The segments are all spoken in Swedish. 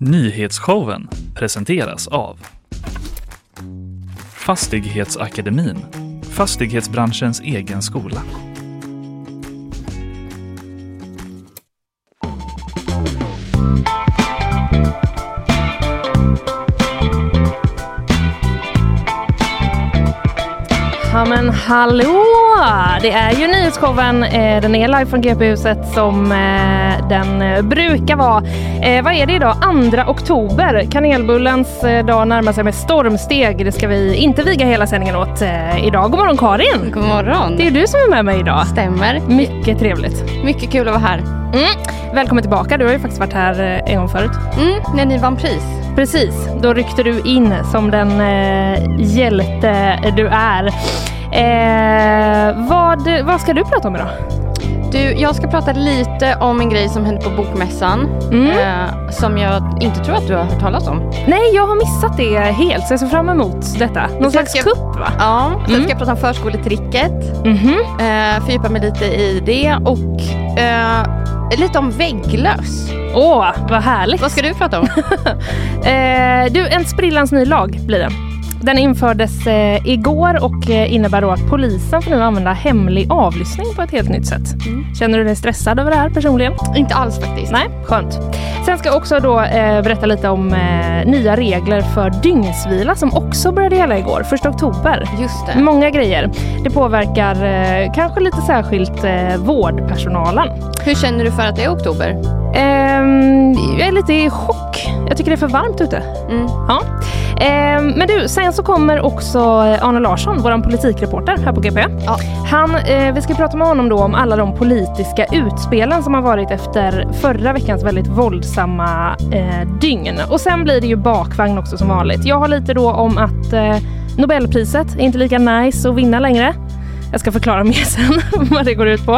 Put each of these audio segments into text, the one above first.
Nyhetsshowen presenteras av Fastighetsakademin, fastighetsbranschens egen skola. Ja men hallå! Det är ju nyhetsshowen. Eh, den är live från GP-huset som eh, den eh, brukar vara. Vad är det idag? 2 oktober. Kanelbullens dag närmar sig med stormsteg. Det ska vi inte viga hela sändningen åt idag. God morgon Karin! God morgon! Det är du som är med mig idag. Stämmer. Mycket trevligt. Mycket kul att vara här. Mm. Välkommen tillbaka. Du har ju faktiskt varit här en gång förut. Mm, när ni vann pris. Precis, då ryckte du in som den eh, hjälte du är. Eh, vad, vad ska du prata om idag? Du, jag ska prata lite om en grej som hände på Bokmässan mm. eh, som jag inte tror att du har hört talas om. Nej, jag har missat det helt så jag ser fram emot detta. Någon slags jag, kupp va? Ja, sen mm. ska jag prata om förskoletricket. Mm -hmm. eh, fördjupa mig lite i det och eh, lite om vägglöss. Åh, vad härligt. Vad ska du prata om? eh, du, en sprillans ny lag blir det. Den infördes eh, igår och eh, innebär då att polisen får nu använda hemlig avlyssning på ett helt nytt sätt. Mm. Känner du dig stressad över det här personligen? Inte alls faktiskt. Nej, skönt. Sen ska jag också då eh, berätta lite om eh, nya regler för dygnsvila som också började gälla igår, 1 oktober. Just det. Många grejer. Det påverkar eh, kanske lite särskilt vårdpersonalen. Hur känner du för att det är oktober? Ehm, jag är lite i chock. Jag tycker det är för varmt ute. Mm. Ja. Eh, men du, sen så kommer också Arne Larsson, vår politikreporter här på GP. Ja. Han, eh, vi ska prata med honom då om alla de politiska utspelen som har varit efter förra veckans väldigt våldsamma eh, dygn. Och sen blir det ju bakvagn också som vanligt. Jag har lite då om att eh, Nobelpriset är inte lika nice att vinna längre. Jag ska förklara mer sen vad det går ut på.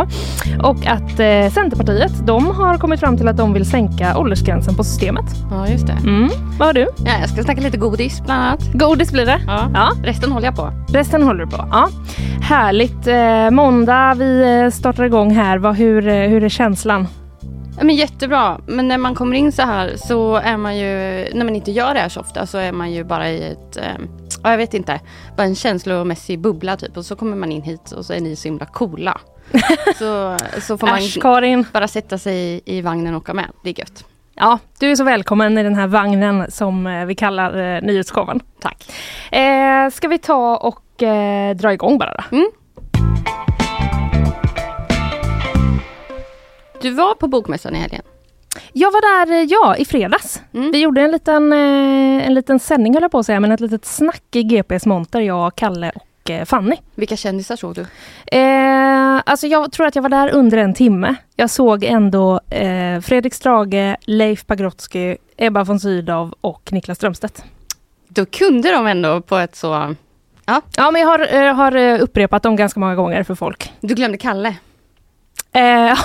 Och att eh, Centerpartiet, de har kommit fram till att de vill sänka åldersgränsen på systemet. Ja, just det. Mm. Vad har du? Ja, jag ska snacka lite godis bland annat. Godis blir det? Ja. ja. Resten håller jag på. Resten håller du på? Ja. Härligt. Eh, måndag, vi eh, startar igång här. Vad, hur, eh, hur är känslan? Ja, men jättebra, men när man kommer in så här så är man ju, när man inte gör det här så ofta så är man ju bara i ett eh, ja, jag vet inte, bara en känslomässig bubbla typ. Och så kommer man in hit och så är ni så himla coola. så, så får man Karin. bara sätta sig i vagnen och åka med. Det är gött. Ja, du är så välkommen i den här vagnen som eh, vi kallar eh, nyhetsshowen. Tack. Eh, ska vi ta och eh, dra igång bara då? Mm. Du var på Bokmässan i helgen. Jag var där, eh, ja, i fredags. Mm. Vi gjorde en liten, eh, en liten sändning höll jag på att säga, men ett litet snack i GPs monter, jag, Kalle och eh, Fanny. Vilka kändisar såg du? Eh, alltså jag tror att jag var där under en timme. Jag såg ändå eh, Fredrik Strage, Leif Pagrotsky, Ebba von Sydow och Niklas Strömstedt. Då kunde de ändå på ett så... Ja, ja men jag har, har upprepat dem ganska många gånger för folk. Du glömde Kalle? Ja, eh,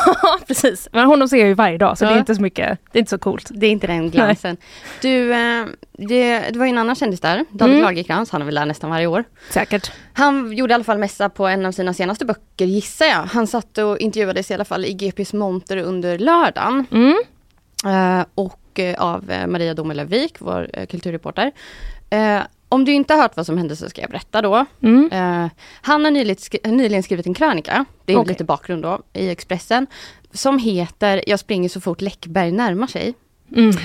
precis. Men honom ser jag ju varje dag så ja. det är inte så mycket, det är inte så coolt. Det är inte den glansen. Du, eh, det, det var ju en annan kändis där, David mm. Lagercrantz, han är väl där nästan varje år. Säkert. Han gjorde i alla fall mässa på en av sina senaste böcker gissar jag. Han satt och intervjuades i alla fall i GPs monter under lördagen. Mm. Uh, och av Maria Domelövik, vår kulturreporter. Om du inte har hört vad som hände så ska jag berätta då. Mm. Uh, han har nyligen, skrivit en krönika, det är okay. lite bakgrund då, i Expressen. Som heter Jag springer så fort Läckberg närmar sig. Mm.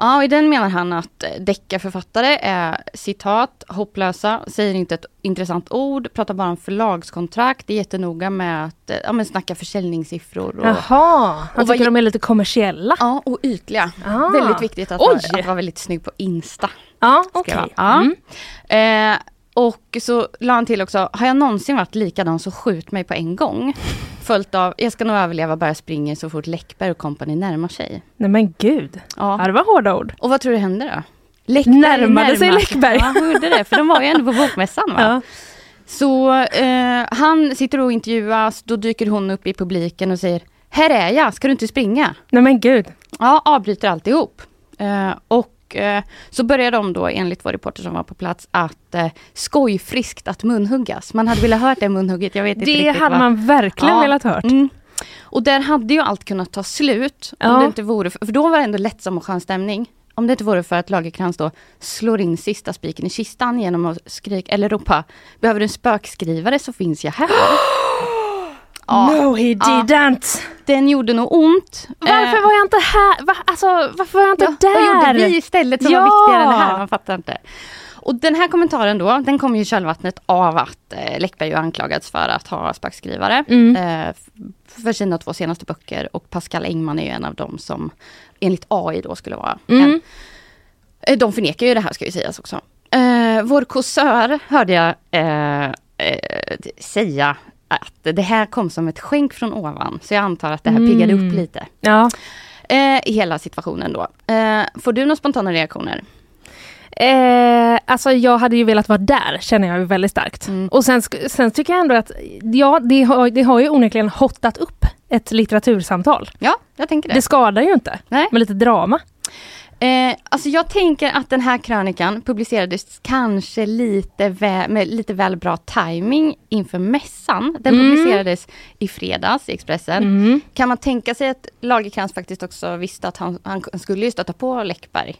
Ja, i den menar han att deckarförfattare är citat hopplösa, säger inte ett intressant ord, pratar bara om förlagskontrakt, är jättenoga med att ja, men snacka försäljningssiffror. Och, Jaha, han och tycker de är lite kommersiella? Ja, och ytliga. Ah. Väldigt viktigt att, vara, att vara väldigt snygg på Insta. Ja, okej. Okay. Ja. Mm. Eh, och så la han till också, har jag någonsin varit likadan så skjut mig på en gång. Följt av, jag ska nog överleva, bara springer så fort Läckberg och kompani närmar sig. Nej men gud, ja. det var hårda ord. Och vad tror du hände då? Läckberg närmade sig Läckberg. Ja, han gjorde det, för de var ju ändå på bokmässan va? Ja. Så eh, han sitter och intervjuas, då dyker hon upp i publiken och säger Här är jag, ska du inte springa? Nej men gud. Ja, avbryter alltihop. Eh, och eh, så började de då, enligt vår reporter som var på plats, att eh, skojfriskt att munhuggas. Man hade velat hört det munhugget, jag vet inte Det riktigt hade vad. man verkligen Ja. velat hört. Mm. Och där hade ju allt kunnat ta slut, om Ja. det inte vore, för för då var det ändå lättsam och skön stämning. om det inte vore för att Lagerkrans då slår in sista spiken i kistan genom att skrika eller ropa Behöver du en spökskrivare så finns jag här. Ja. No he didn't! Den gjorde nog ont. Varför var jag inte här? Va? Alltså, varför var jag inte Eh. ja, där? Vad gjorde vi istället som Ja. var viktigare än det här? Man fattar inte. Och den här kommentaren då, den kom ju i kölvattnet av att eh, Läckberg ju anklagats för att ha spökskrivare Mm. eh, för sina två senaste böcker och Pascal Engman är ju en av dem som enligt AI då skulle vara Mm. en. Eh, De förnekar ju det här ska ju sägas också. Eh, vår kåsör hörde jag eh, eh, säga att det här kom som ett skänk från ovan. Så jag antar att det här piggade Mm. upp lite Ja. eh, i hela situationen då. Eh, får du några spontana reaktioner? Eh, alltså jag hade ju velat vara där, känner jag väldigt starkt. Mm. Och sen, sen tycker jag ändå att, ja det har, det har ju onekligen hottat upp ett litteratursamtal. Ja, jag tänker det. Det skadar ju inte Nej. med lite drama. Eh, alltså jag tänker att den här krönikan publicerades kanske lite väl, med lite väl bra timing inför mässan. Den Mm. publicerades i fredags i Expressen. Mm. Kan man tänka sig att Lagercrantz faktiskt också visste att han, han skulle ju stöta på Läckberg?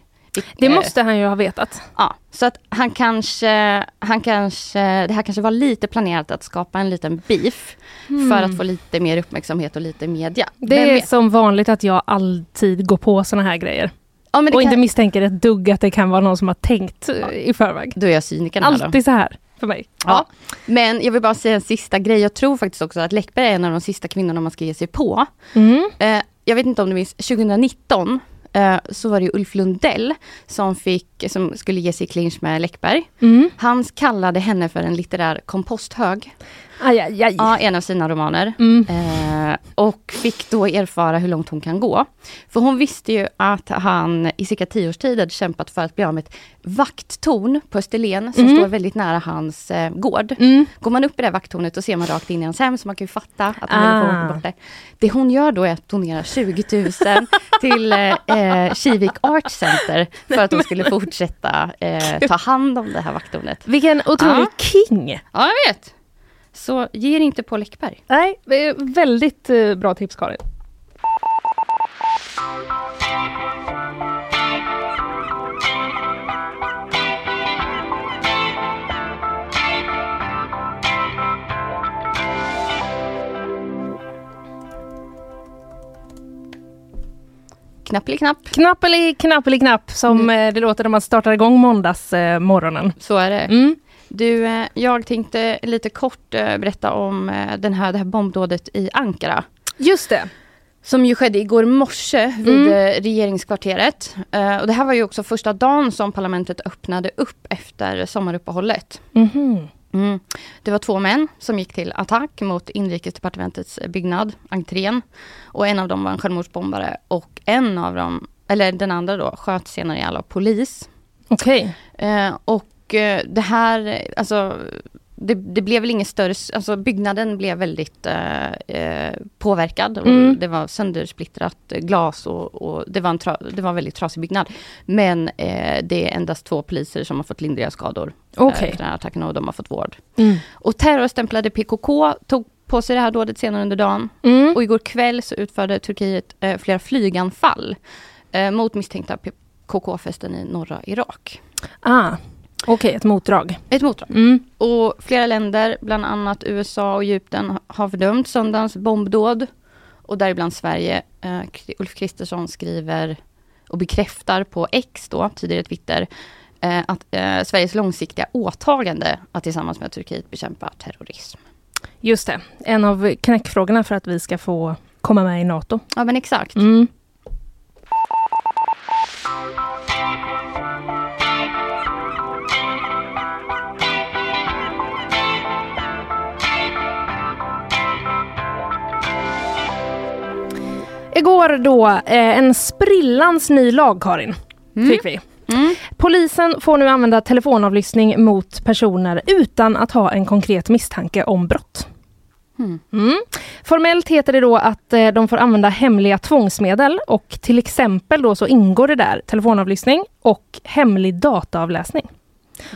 Det Eh, måste han ju ha vetat. Ja, så att han kanske, han kanske, det här kanske var lite planerat att skapa en liten beef för att få lite mer uppmärksamhet och lite media. Mm. Det är som vanligt att jag alltid går på såna här grejer. Ja, Och kan, inte misstänker ett dugg att det kan vara någon som har tänkt eh, i förväg. Då är jag cynikern här då. Alltid så här för mig. Ja. Men jag vill bara säga en sista grej. Jag tror faktiskt också att Läckberg är en av de sista kvinnorna man ska ge sig på. Mm. Eh, jag vet inte om du minns, 2019 eh, så var det Ulf Lundell som, fick, som skulle ge sig clinch med Läckberg. Mm. Han kallade henne för en litterär komposthög. Aj, aj, aj. Ja, en av sina romaner. Mm. Eh, och fick då erfara hur långt hon kan gå. För hon visste ju att han i cirka tio års tid hade kämpat för att bli av med ett vakttorn på Österlen som Mm. står väldigt nära hans eh, gård. Mm. Går man upp i det vakttornet då ser man rakt in i hans hem så man kan ju fatta att hon håller på Ah. bort det. Det hon gör då är att donera 20 000 till eh, eh, Kivik Art Center för att de skulle fortsätta eh, ta hand om det här vakttornet. Vilken otrolig Ja. king! Ja, jag vet. Så ge er inte på Läckberg. Nej, väldigt eh, bra tips Karin. Knappeli-knapp. Knapp eller knapp eller knapp som eh, det låter när man startar igång måndagsmorgonen. Morgonen. Så är det. mm. Du, eh, jag tänkte lite kort eh, berätta om den här, det här bombdådet i Ankara. Just det. Som ju skedde igår morse vid Mm. regeringskvarteret. Och det här var ju också första dagen som parlamentet öppnade upp efter sommaruppehållet. Mhm. Mm. Det var två män som gick till attack mot inrikesdepartementets byggnad, entrén. Och en av dem var en självmordsbombare och en av dem, eller den andra då, sköt senare ihjäl av polis. Okej. Eh, och eh, det här, alltså det, det blev väl ingen större, alltså byggnaden blev väldigt eh, eh, påverkad. Mm. Det var söndersplittrat glas och, och det, var en tra, det var en väldigt trasig byggnad. Men eh, det är endast två poliser som har fått lindriga skador eh, Okej. efter den här attacken och de har fått vård. Mm. Och terrorstämplade PKK tog på sig det här dådet senare under dagen. Mm. Och igår kväll så utförde Turkiet eh, flera flyganfall eh, mot misstänkta PKK-fästen i norra Irak. Ah. Okej, ett motdrag. Ett motdrag. Mm. Och flera länder, bland annat USA och Egypten, har fördömt söndagens bombdåd. Och däribland Sverige. K- Ulf Kristersson skriver och bekräftar på X då, tidigare Twitter, eh, att eh, Sveriges långsiktiga åtagande att tillsammans med Turkiet bekämpa terrorism. Just det. En av knäckfrågorna för att vi ska få komma med i NATO. Ja men exakt. Mm. Igår då, eh, en sprillans ny lag Karin, Mm. fick vi. Mm. Polisen får nu använda telefonavlyssning mot personer utan att ha en konkret misstanke om brott. Mm. Mm. Formellt heter det då att eh, de får använda hemliga tvångsmedel och till exempel då så ingår det där telefonavlyssning och hemlig dataavläsning.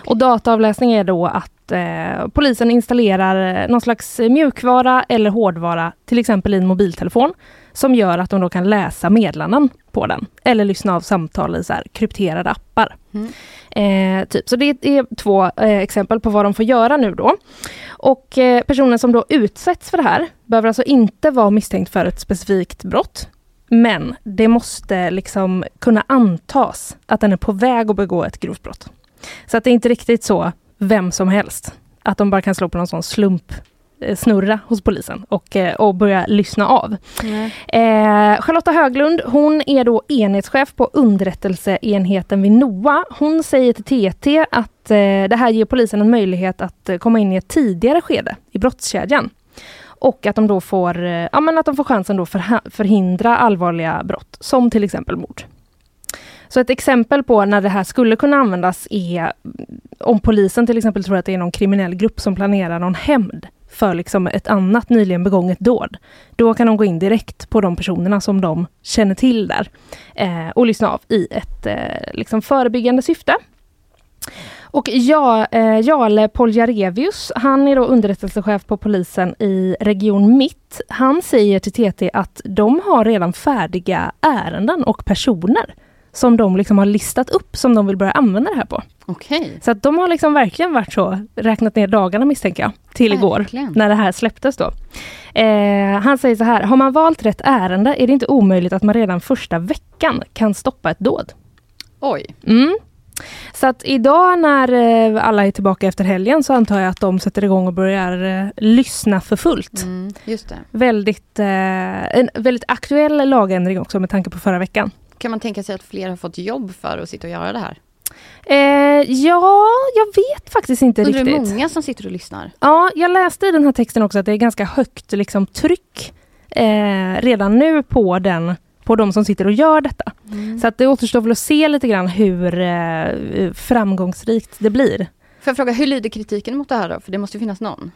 Och dataavläsning är då att eh, polisen installerar eh, någon slags mjukvara eller hårdvara, till exempel i en mobiltelefon, som gör att de då kan läsa meddelanden på den eller lyssna av samtal i så här krypterade appar. Mm. Eh, typ. Så det är två eh, exempel på vad de får göra nu då. Och eh, personen som då utsätts för det här behöver alltså inte vara misstänkt för ett specifikt brott. Men det måste liksom kunna antas att den är på väg att begå ett grovt brott. Så att det är inte riktigt så vem som helst. Att de bara kan slå på någon sån slump Eh, snurra hos polisen och, eh, och börja lyssna av. Eh, Charlotta Höglund, hon är då enhetschef på underrättelseenheten vid NOA. Hon säger till TT att eh, det här ger polisen en möjlighet att eh, komma in i ett tidigare skede i brottskedjan. Och att de då får, ja, men att de får chansen att förhindra allvarliga brott, som till exempel mord. Så ett exempel på när det här skulle kunna användas är om polisen till exempel tror att det är någon kriminell grupp som planerar någon hämnd för liksom ett annat nyligen begånget dåd. Då kan de gå in direkt på de personerna som de känner till där eh, och lyssna av i ett eh, liksom förebyggande syfte. Och ja, eh, Jale Poljarevius, han är då underrättelsechef på polisen i Region Mitt. Han säger till TT att de har redan färdiga ärenden och personer som de liksom har listat upp som de vill börja använda det här på. Okej. Så att de har liksom verkligen varit så, räknat ner dagarna misstänker jag, till igår Verkligen. när det här släpptes då. Eh, han säger så här, har man valt rätt ärende är det inte omöjligt att man redan första veckan kan stoppa ett dåd. Oj. Mm. Så att idag när eh, alla är tillbaka efter helgen så antar jag att de sätter igång och börjar eh, lyssna för fullt. Mm, just det. Väldigt, eh, en väldigt aktuell lagändring också med tanke på förra veckan. Kan man tänka sig att fler har fått jobb för att sitta och göra det här? Eh, ja, jag vet faktiskt inte Undrar riktigt. många som sitter och lyssnar? Ja, jag läste i den här texten också att det är ganska högt liksom, tryck eh, redan nu på, den, på de som sitter och gör detta. Så att det återstår väl att se lite grann hur eh, framgångsrikt det blir. Får jag fråga, hur lyder kritiken mot det här då? För det måste ju finnas någon.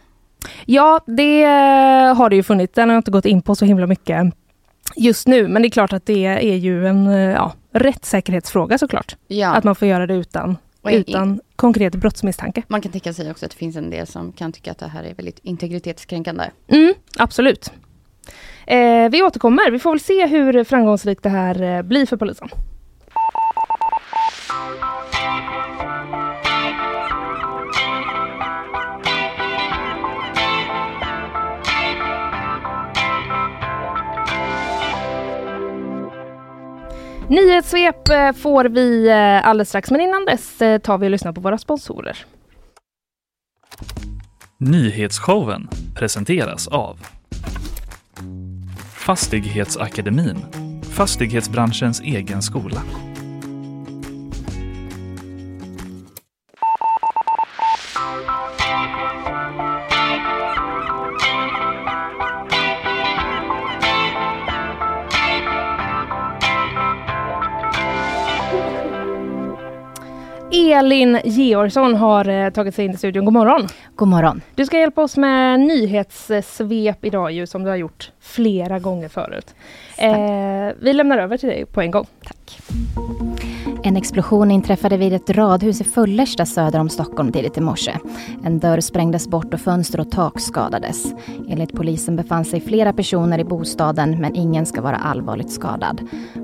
Ja, det eh, har det ju funnits. Den har jag inte gått in på så himla mycket just nu. Men det är klart att det är ju en eh, ja, rättssäkerhetsfråga såklart. Ja, Att man får göra det utan, utan konkret brottsmisstanke. man kan tänka sig också att det finns en del som kan tycka att det här är väldigt integritetskränkande. Mm, absolut. Eh, vi återkommer. Vi får väl se hur framgångsrikt det här eh, blir för polisen. Nyhetssvep eh, får vi eh, alldeles strax, men innan dess eh, tar vi och lyssnar på våra sponsorer. Nyhetsshowen presenteras av Fastighetsakademin, fastighetsbranschens egen skola. Elin Georgsson har eh, tagit sig in i studion. God morgon! God morgon. Du ska hjälpa oss med nyhetssvep idag ju, som du har gjort flera gånger förut. Eh, vi lämnar över till dig på en gång. Tack. En explosion inträffade vid ett radhus i Fullersta söder om Stockholm tidigt i morse. En dörr sprängdes bort och fönster och tak skadades. Enligt polisen befann sig flera personer i bostaden men ingen ska vara allvarligt skadad.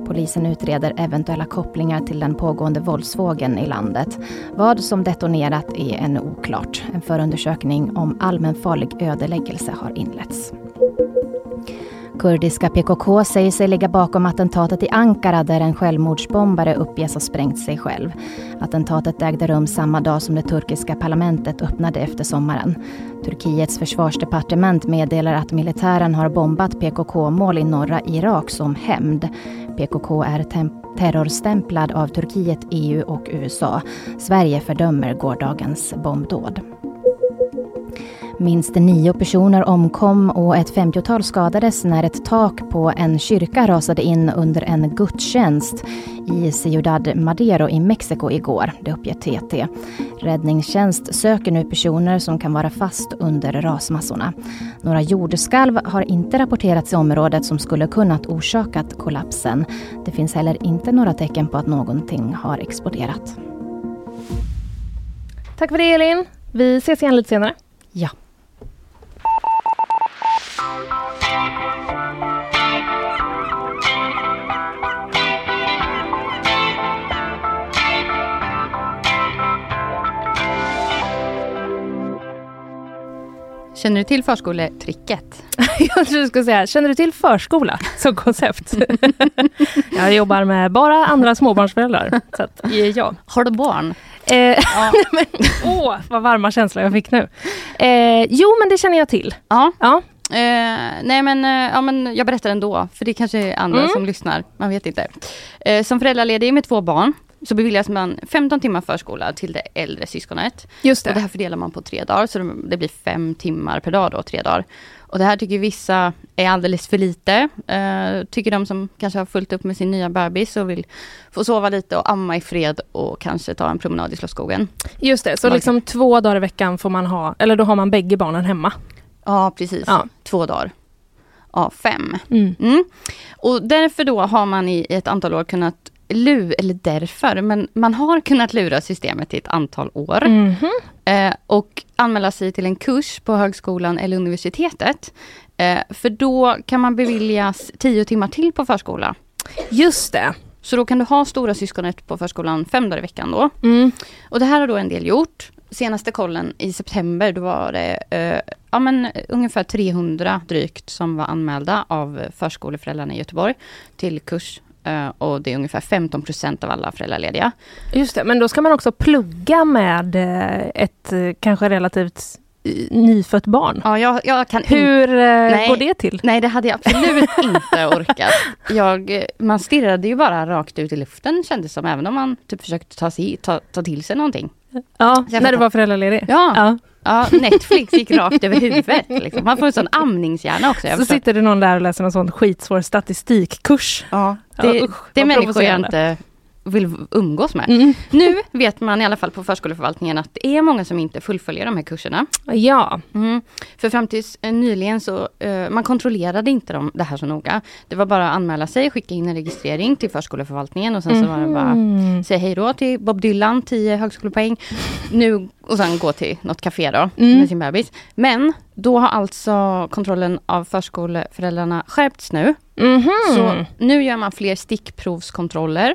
Polisen utreder eventuella kopplingar till den pågående våldsvågen i landet. Vad som detonerat är ännu oklart. En förundersökning om allmänfarlig ödeläggelse har inletts. Kurdiska PKK säger sig ligga bakom attentatet i Ankara där en självmordsbombare uppges ha sprängt sig själv. Attentatet ägde rum samma dag som det turkiska parlamentet öppnade efter sommaren. Turkiets försvarsdepartement meddelar att militären har bombat PKK-mål i norra Irak som hämnd. PKK är terrorstämplad av Turkiet, EU och USA. Sverige fördömer gårdagens bombdåd. Minst nio personer omkom och ett 50-tal skadades när ett tak på en kyrka rasade in under en gudstjänst i Ciudad Madero i Mexiko igår, det uppger TT. Räddningstjänst söker nu personer som kan vara fast under rasmassorna. Några jordskalv har inte rapporterats i området som skulle kunnat orsakat kollapsen. Det finns heller inte några tecken på att någonting har exploderat. Tack för det Elin. Vi ses igen lite senare. Ja. Känner du till förskoletricket? Jag trodde du skulle säga, känner du till förskola som koncept? jag jobbar med bara andra småbarnsföräldrar. Så att, ja. Har du barn? Eh, Ja. men, åh, vad varma känslor jag fick nu. Eh, jo, men det känner jag till. ja. Ja. Eh, nej men, eh, ja, men jag berättar ändå, för det kanske är andra Mm. som lyssnar. Man vet inte. Eh, som föräldraledig med två barn så beviljas man 15 timmar förskola till det äldre syskonet. Just Och det här fördelar man på tre dagar, så det- det blir fem timmar per dag då, tre dagar. Och det här tycker vissa är alldeles för lite. Eh, tycker de som kanske har fullt upp med sin nya bebis och vill få sova lite och amma i fred och kanske ta en promenad i Slottsskogen. Just det, så Man liksom två dagar i veckan får man ha, eller då har man bägge barnen hemma. Ja, precis. Ja. Två dagar. Ja, fem. Mm. Mm. Och därför då har man i ett antal år kunnat lura, eller därför, men man har kunnat lura systemet i ett antal år. Mhm. Eh, och anmäla sig till en kurs på högskolan eller universitetet. Eh, för då kan man beviljas tio timmar till på förskola. Just det. Så då kan du ha stora syskonet på förskolan fem dagar i veckan då. Mm. Och det här har då en del gjort. Senaste kollen i september, då var det eh, ja, men, ungefär 300 drygt som var anmälda av förskoleföräldrarna i Göteborg till kurs. Eh, och det är ungefär 15 procent av alla föräldralediga. Just det, men då ska man också plugga med eh, ett eh, kanske relativt nyfött barn. Ja, jag, jag kan Hur Nej. går det till? Nej, det hade jag absolut inte orkat. Jag, man stirrade ju bara rakt ut i luften kändes som, även om man typ försökte ta, sig, ta, ta till sig någonting. Ja, när fattar. du var föräldraledig? Ja, Ja. ja Netflix gick rakt över huvudet. Liksom. Man får en sån amningshjärna också. Så förstår. sitter det någon där och läser någon sån skitsvår statistikkurs. ja, Ja, det, usch, det är människor jag inte vill umgås med. Mm. Nu vet man i alla fall på förskoleförvaltningen att det är många som inte fullföljer de här kurserna. Ja, Mm. För fram tills eh, nyligen så, eh, man kontrollerade inte de, det här så noga. Det var bara att anmäla sig, skicka in en registrering till förskoleförvaltningen och sen så var det bara Mhm. säga hej då till Bob Dylan, 10 högskolepoäng. Nu, och sen gå till något café då Mm. med sin bebis. Men då har alltså kontrollen av förskoleföräldrarna skärpts nu. Mhm. Så nu gör man fler stickprovskontroller.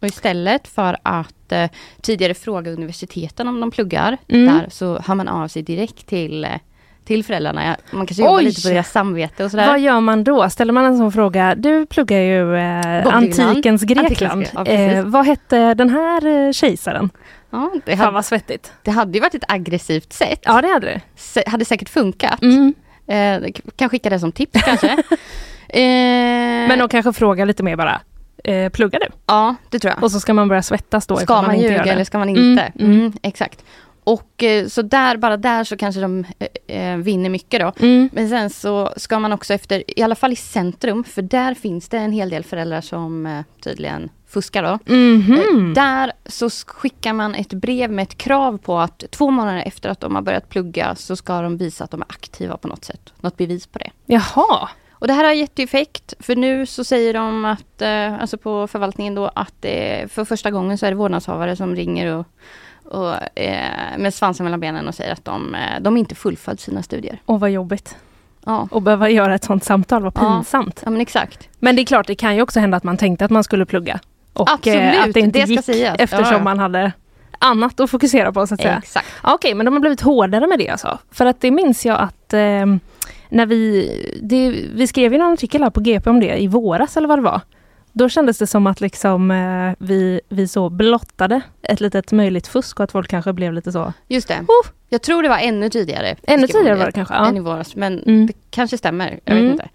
Och istället för att eh, tidigare fråga universiteten om de pluggar Mm. där så hör man av sig direkt till, eh, till föräldrarna. Man kanske jobbar Oj! lite på deras samvete och sådär. Vad gör man då? Ställer man en sån fråga? Du pluggar ju eh, antikens Grekland. Antikens, ja, eh, vad hette den här eh, kejsaren? Ja, det, Fan hade, vad svettigt. det hade ju varit ett aggressivt sätt. Ja det hade det. Se- hade säkert funkat. Mm. Eh, kan skicka det som tips kanske. eh, Men de kanske frågar lite mer bara. Eh, pluggar du? Ja, det tror jag. Och så ska man börja svettas då Ska man, gör ljuga eller ska man inte? Mm, Mm, mm. exakt. Och eh, så där, bara där så kanske de eh, eh, vinner mycket då. Mm. Men sen så ska man också efter, i alla fall i centrum, för där finns det en hel del föräldrar som eh, tydligen fuskar då. Mhm. Eh, Där så sk- skickar man ett brev med ett krav på att två månader efter att de har börjat plugga så ska de visa att de är aktiva på något sätt. Något bevis på det. Jaha. Och det här har gett effekt, för nu så säger de att, eh, alltså på förvaltningen då, att eh, för första gången så är det vårdnadshavare som ringer och, och eh, med svansen mellan benen och säger att de, eh, de inte fullföljt sina studier. Åh vad jobbigt. Ja, Och behöva göra ett sånt samtal, vad Ja. pinsamt. ja men exakt. Men det är klart, det kan ju också hända att man tänkte att man skulle plugga. Och Absolut, att det inte det gick sägas. eftersom Ja, ja. man hade annat att fokusera på så att säga. Exakt. Ja, Okej, men de har blivit hårdare med det alltså. För att det minns jag att eh, när vi, det, vi skrev ju någon artikel här på GP om det i våras eller vad det var. Då kändes det som att liksom, eh, vi, vi så blottade ett litet möjligt fusk och att folk kanske blev lite så. Just det. Oh. Jag tror det var ännu tidigare. Ännu tidigare var det kanske. Ja. Än i våras, men Mm. det kanske stämmer. Jag Mm. vet inte.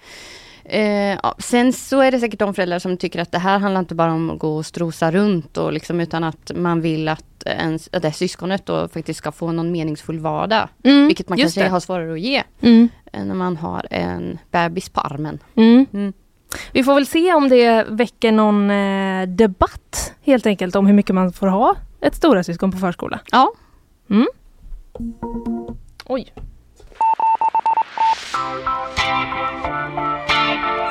Eh, ja. Sen så är det säkert de föräldrar som tycker att det här handlar inte bara om att gå och strosa runt och liksom, utan att man vill att, ens, att det här syskonet då faktiskt ska få någon meningsfull vardag. Mm, Vilket man kanske det. har svårare att ge Mm, än när man har en bebis på armen. mm. Mm. Vi får väl se om det väcker någon eh, debatt helt enkelt om hur mycket man får ha ett stora syskon på förskola. Ja. Mm. Oj.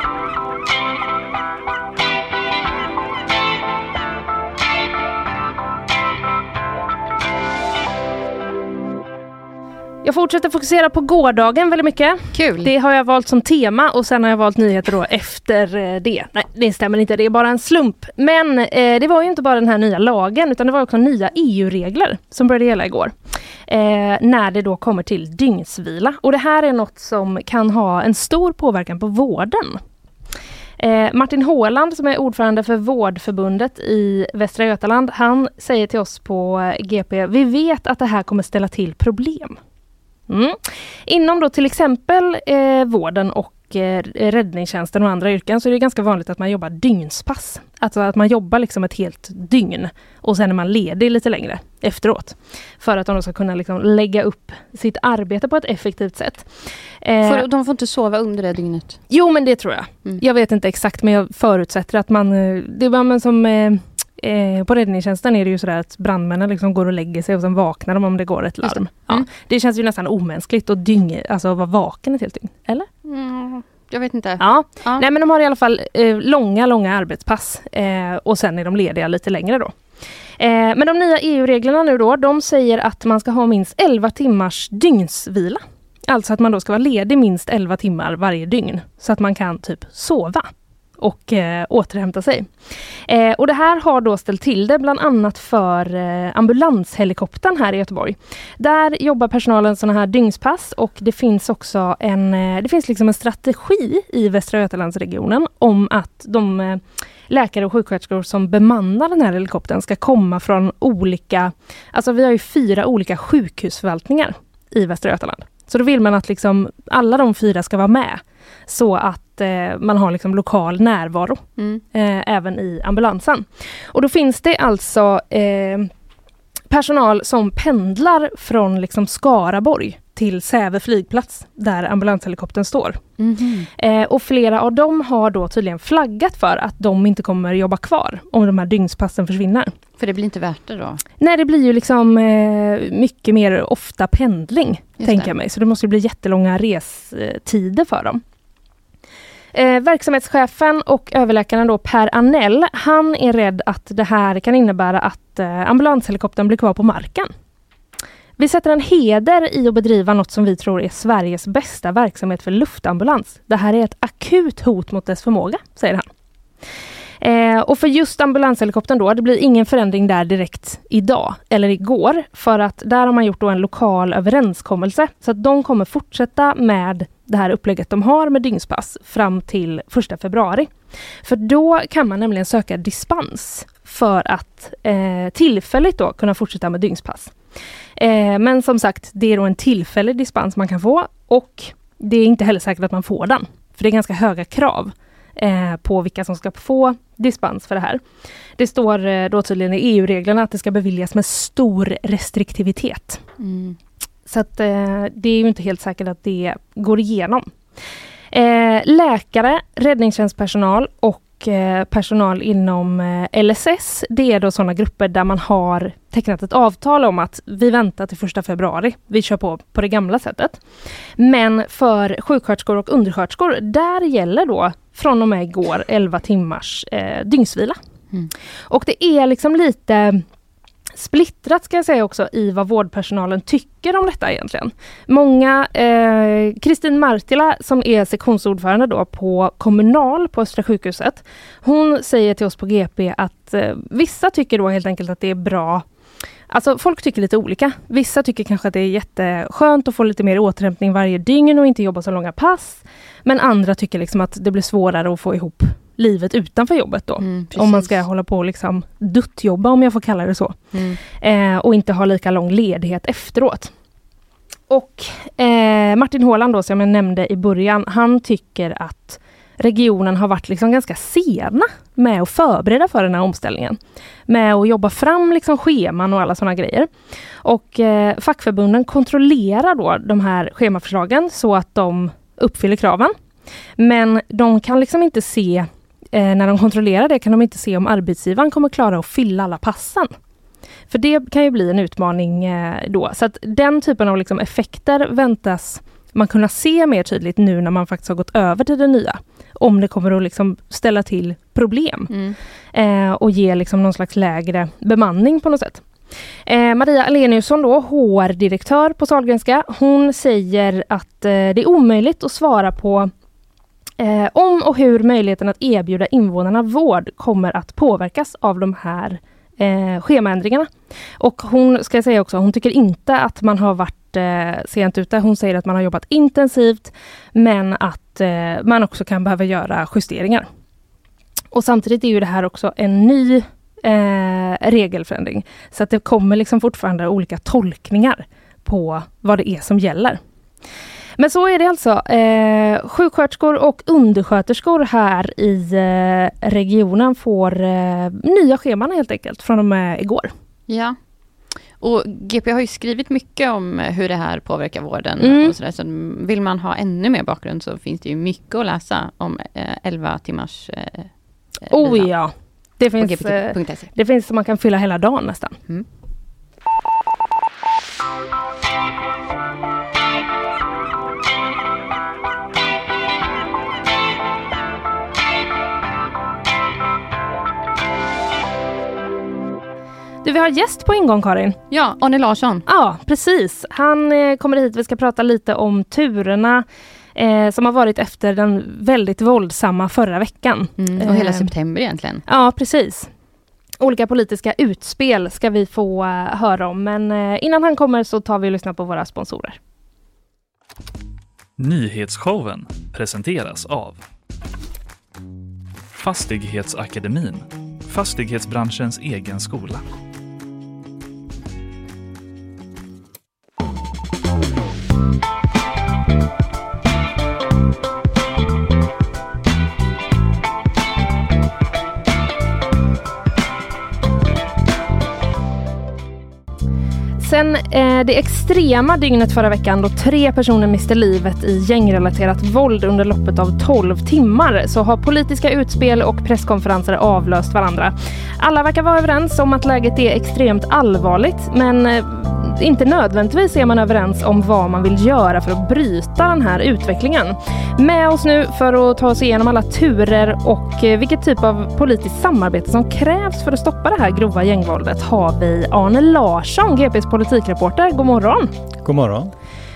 Jag fortsätter fokusera på gårdagen väldigt mycket. Kul! Det har jag valt som tema och sen har jag valt nyheter då efter eh, det. Nej, det stämmer inte, det är bara en slump. Men eh, det var ju inte bara den här nya lagen utan det var också nya EU-regler som började gälla igår. Eh, när det då kommer till dygnsvila. Och det här är något som kan ha en stor påverkan på vården. Eh, Martin Håland som är ordförande för Vårdförbundet i Västra Götaland, han säger till oss på eh, GP, vi vet att det här kommer ställa till problem. Mm. Inom då till exempel eh, vården och eh, räddningstjänsten och andra yrken så är det ganska vanligt att man jobbar dygnspass. Alltså att man jobbar liksom ett helt dygn och sen är man ledig lite längre efteråt. För att de ska kunna liksom lägga upp sitt arbete på ett effektivt sätt. Eh, får, de får inte sova under det dygnet? Jo men det tror jag. Mm. Jag vet inte exakt men jag förutsätter att man, eh, det var man som eh, på räddningstjänsten är det ju sådär att brandmännen liksom går och lägger sig och sen vaknar de om det går ett larm. Det. Mm. Ja, det känns ju nästan omänskligt att dyng, alltså vara vaken ett helt dygn. Eller? Mm, jag vet inte. Ja. ja. Nej men de har i alla fall eh, långa, långa arbetspass eh, och sen är de lediga lite längre då. Eh, men de nya EU-reglerna nu då, de säger att man ska ha minst 11 timmars dygnsvila. Alltså att man då ska vara ledig minst 11 timmar varje dygn så att man kan typ sova och eh, återhämta sig. Eh, och det här har då ställt till det bland annat för eh, ambulanshelikoptern här i Göteborg. Där jobbar personalen sådana här dygnspass och det finns också en, eh, det finns liksom en strategi i Västra Götalandsregionen om att de eh, läkare och sjuksköterskor som bemannar den här helikoptern ska komma från olika, alltså vi har ju fyra olika sjukhusförvaltningar i Västra Götaland. Så då vill man att liksom alla de fyra ska vara med. Så att eh, man har liksom lokal närvaro mm. eh, även i ambulansen. Och då finns det alltså eh, personal som pendlar från liksom Skaraborg till Säve flygplats där ambulanshelikoptern står. Mm -hmm. och flera av dem har då tydligen flaggat för att de inte kommer jobba kvar om de här dygnspassen försvinner. För det blir inte värt det då? Nej det blir ju liksom eh, mycket mer ofta pendling, tänker jag mig. Så det måste bli jättelånga restider för dem. Eh, verksamhetschefen och överläkaren då Per Anell, han är rädd att det här kan innebära att eh, ambulanshelikoptern blir kvar på marken. Vi sätter en heder i att bedriva något som vi tror är Sveriges bästa verksamhet för luftambulans. Det här är ett akut hot mot dess förmåga, säger han. Eh, och för just ambulanshelikoptern då, det blir ingen förändring där direkt idag eller igår. För att där har man gjort då en lokal överenskommelse. Så att de kommer fortsätta med det här upplägget de har med dygnspass fram till 1 februari. För då kan man nämligen söka dispens för att eh, tillfälligt då kunna fortsätta med dygnspass. Eh, men som sagt, det är då en tillfällig dispens man kan få och det är inte heller säkert att man får den. För det är ganska höga krav eh, på vilka som ska få dispens för det här. Det står eh, då tydligen i EU-reglerna att det ska beviljas med stor restriktivitet. Mm. Så att, eh, det är ju inte helt säkert att det går igenom. Eh, läkare, räddningstjänstpersonal och eh, personal inom eh, LSS, det är då sådana grupper där man har tecknat ett avtal om att vi väntar till första februari. Vi kör på på det gamla sättet. Men för sjuksköterskor och undersköterskor, där gäller då från och med igår 11 timmars eh, dygnsvila. Mm. Och det är liksom lite splittrat ska jag säga också i vad vårdpersonalen tycker om detta egentligen. Många, eh, Kristin eh, Martila som är sektionsordförande då på Kommunal på Östra sjukhuset. Hon säger till oss på GP att eh, vissa tycker då helt enkelt att det är bra Alltså folk tycker lite olika. Vissa tycker kanske att det är jätteskönt att få lite mer återhämtning varje dygn och inte jobba så långa pass. Men andra tycker liksom att det blir svårare att få ihop livet utanför jobbet då. Mm, om man ska hålla på och liksom duttjobba om jag får kalla det så. Mm. Eh, och inte ha lika lång ledighet efteråt. Och eh, Martin Håland då som jag nämnde i början, han tycker att regionen har varit liksom ganska sena med att förbereda för den här omställningen. Med att jobba fram liksom scheman och alla sådana grejer. Och eh, fackförbunden kontrollerar då de här schemaförslagen så att de uppfyller kraven. Men de kan liksom inte se när de kontrollerar det kan de inte se om arbetsgivaren kommer klara att fylla alla passen. För det kan ju bli en utmaning eh, då. Så att den typen av liksom effekter väntas man kunna se mer tydligt nu när man faktiskt har gått över till det nya. Om det kommer att liksom ställa till problem mm. eh, och ge liksom någon slags lägre bemanning på något sätt. Eh, Maria Aleniusson då, HR-direktör på Sahlgrenska, hon säger att eh, det är omöjligt att svara på eh, om och hur möjligheten att erbjuda invånarna vård kommer att påverkas av de här eh, schemaändringarna. Och hon ska säga också, hon tycker inte att man har varit eh, sent ute. Hon säger att man har jobbat intensivt, men att eh, man också kan behöva göra justeringar. Och samtidigt är ju det här också en ny eh, regelförändring. Så att det kommer liksom fortfarande olika tolkningar på vad det är som gäller. Men så är det alltså. Eh, sjuksköterskor och undersköterskor här i eh, regionen får eh, nya scheman helt enkelt från och med igår. Ja. Och GP har ju skrivit mycket om hur det här påverkar vården. Mm. Och så, där. så vill man ha ännu mer bakgrund så finns det ju mycket att läsa om eh, 11 timmars eh, Oh vila ja! Det finns, eh, gpt.se. det finns som man kan fylla hela dagen nästan. Mm. Du, vi har gäst på ingång Karin. Ja, Arne Larsson. Ja, precis. Han eh, kommer hit. Vi ska prata lite om turerna eh, som har varit efter den väldigt våldsamma förra veckan. Mm, och hela Eh, september egentligen. Ja, precis. Olika politiska utspel ska vi få eh, höra om, men eh, innan han kommer så tar vi och lyssnar på våra sponsorer. Nyhetsshowen presenteras av Fastighetsakademin, fastighetsbranschens egen skola. Sen eh, det extrema dygnet förra veckan då tre personer miste livet i gängrelaterat våld under loppet av 12 timmar så har politiska utspel och presskonferenser avlöst varandra. Alla verkar vara överens om att läget är extremt allvarligt men eh, inte nödvändigtvis är man överens om vad man vill göra för att bryta den här utvecklingen. Med oss nu för att ta oss igenom alla turer och eh, vilket typ av politiskt samarbete som krävs för att stoppa det här grova gängvåldet har vi Arne Larsson, GPs politikreporter. God morgon! God morgon.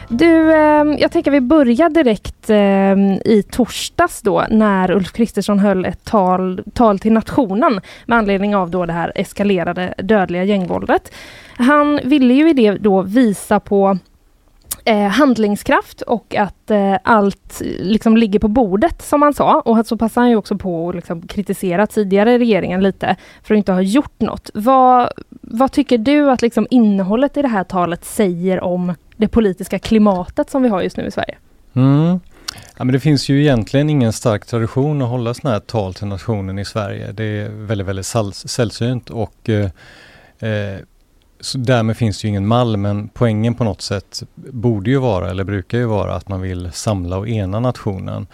Du, eh, jag tänker vi börjar direkt eh, i torsdags då när Ulf Kristersson höll ett tal, tal till nationen med anledning av då det här eskalerade dödliga gängvåldet. Han ville ju i det då visa på eh, handlingskraft och att eh, allt liksom ligger på bordet som han sa. Och så passade han ju också på att liksom kritisera tidigare regeringen lite för att inte ha gjort något. Vad, vad tycker du att liksom innehållet i det här talet säger om det politiska klimatet som vi har just nu i Sverige? Mm. Ja, men det finns ju egentligen ingen stark tradition att hålla sådana här tal till nationen i Sverige. Det är väldigt, väldigt sällsynt och eh, eh, så därmed finns det ju ingen mall men poängen på något sätt borde ju vara, eller brukar ju vara, att man vill samla och ena nationen.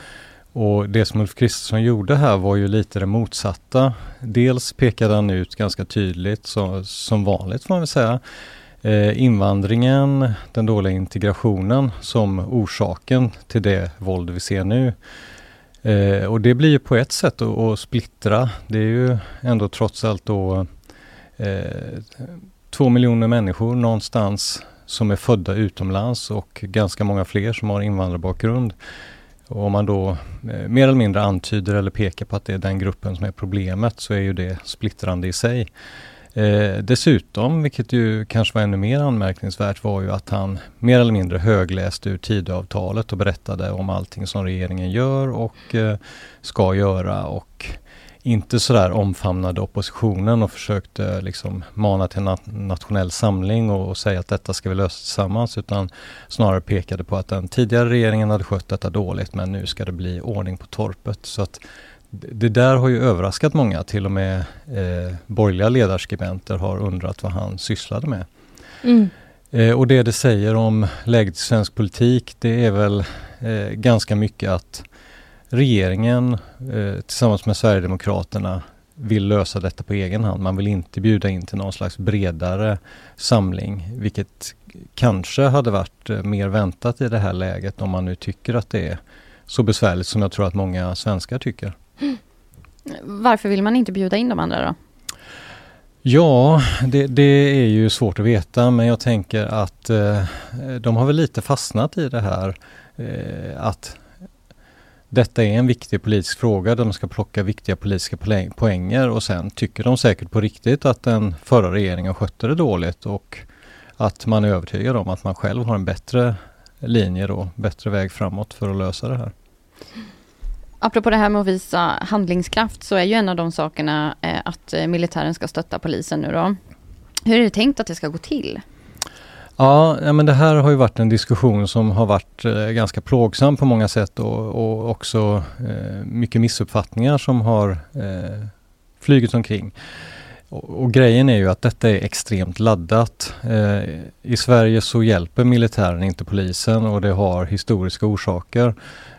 Och det som Ulf Kristersson gjorde här var ju lite det motsatta. Dels pekade han ut ganska tydligt, så, som vanligt får man väl säga, eh, invandringen, den dåliga integrationen som orsaken till det våld vi ser nu. Eh, och det blir ju på ett sätt att, att splittra. Det är ju ändå trots allt då eh, två miljoner människor någonstans som är födda utomlands och ganska många fler som har invandrarbakgrund. Och om man då eh, mer eller mindre antyder eller pekar på att det är den gruppen som är problemet så är ju det splittrande i sig. Eh, dessutom, vilket ju kanske var ännu mer anmärkningsvärt, var ju att han mer eller mindre högläste ur Tidöavtalet och berättade om allting som regeringen gör och eh, ska göra och inte sådär omfamnade oppositionen och försökte liksom mana till nat nationell samling och, och säga att detta ska vi lösa tillsammans utan snarare pekade på att den tidigare regeringen hade skött detta dåligt men nu ska det bli ordning på torpet. Så att det det där har ju överraskat många, till och med eh, borgerliga ledarskribenter har undrat vad han sysslade med. Mm. Eh, och det det säger om läget i svensk politik det är väl eh, ganska mycket att regeringen eh, tillsammans med Sverigedemokraterna vill lösa detta på egen hand. Man vill inte bjuda in till någon slags bredare samling, vilket kanske hade varit eh, mer väntat i det här läget om man nu tycker att det är så besvärligt som jag tror att många svenskar tycker. Varför vill man inte bjuda in de andra då? Ja, det, det, är ju svårt att veta men jag tänker att eh, de har väl lite fastnat i det här eh, att detta är en viktig politisk fråga där de ska plocka viktiga politiska poänger och sen tycker de säkert på riktigt att den förra regeringen skötte det dåligt och att man är övertygad om att man själv har en bättre linje då, bättre väg framåt för att lösa det här. Apropå det här med att visa handlingskraft så är ju en av de sakerna eh, att militären ska stötta polisen nu då. Hur är det tänkt att det ska gå till? Ja, men det här har ju varit en diskussion som har varit eh, ganska plågsam på många sätt och, och också eh, mycket missuppfattningar som har eh, flugit omkring. Och, och, grejen är ju att detta är extremt laddat. Eh, I Sverige så hjälper militären inte polisen och det har historiska orsaker.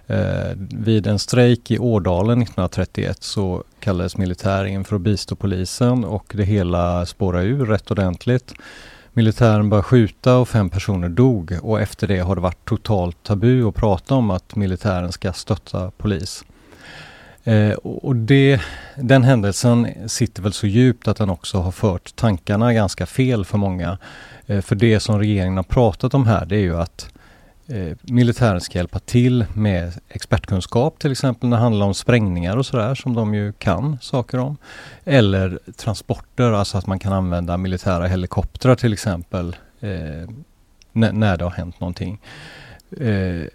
Eh, vid en strejk i Årdalen 1931 så kallades militären för att bistå polisen och det hela spårade ur rätt ordentligt. Militären började skjuta och fem personer dog och efter det har det varit totalt tabu att prata om att militären ska stötta polis. Eh, och det, den händelsen sitter väl så djupt att den också har fört tankarna ganska fel för många. Eh, för det som regeringen har pratat om här det är ju att eh, militären ska hjälpa till med expertkunskap till exempel när det handlar om sprängningar och sådär som de ju kan saker om. Eller transporter, alltså att man kan använda militära helikoptrar till exempel eh, när det har hänt någonting. Eh,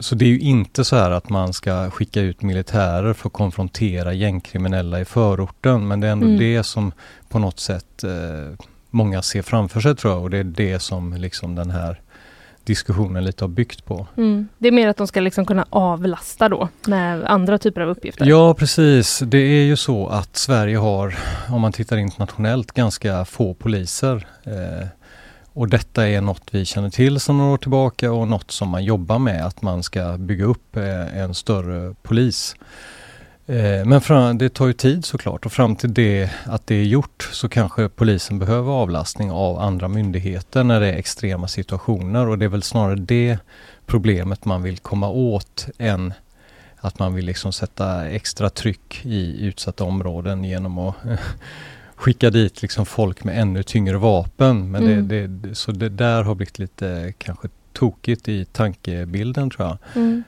så det är ju inte så här att man ska skicka ut militärer för att konfrontera gängkriminella i förorten men det är ändå mm. det som på något sätt eh, många ser framför sig tror jag och det är det som liksom den här diskussionen lite har byggt på. Mm. Det är mer att de ska liksom kunna avlasta då med andra typer av uppgifter? Ja precis, det är ju så att Sverige har, om man tittar internationellt, ganska få poliser. Eh, och detta är något vi känner till sedan några år tillbaka och något som man jobbar med, att man ska bygga upp eh, en större polis. Eh, men fram, det tar ju tid såklart och fram till det att det är gjort så kanske polisen behöver avlastning av andra myndigheter när det är extrema situationer och det är väl snarare det problemet man vill komma åt än att man vill liksom sätta extra tryck i utsatta områden genom att skicka dit liksom folk med ännu tyngre vapen. Men mm. det, det, så det där har blivit lite kanske tokigt i tankebilden tror jag. Mm.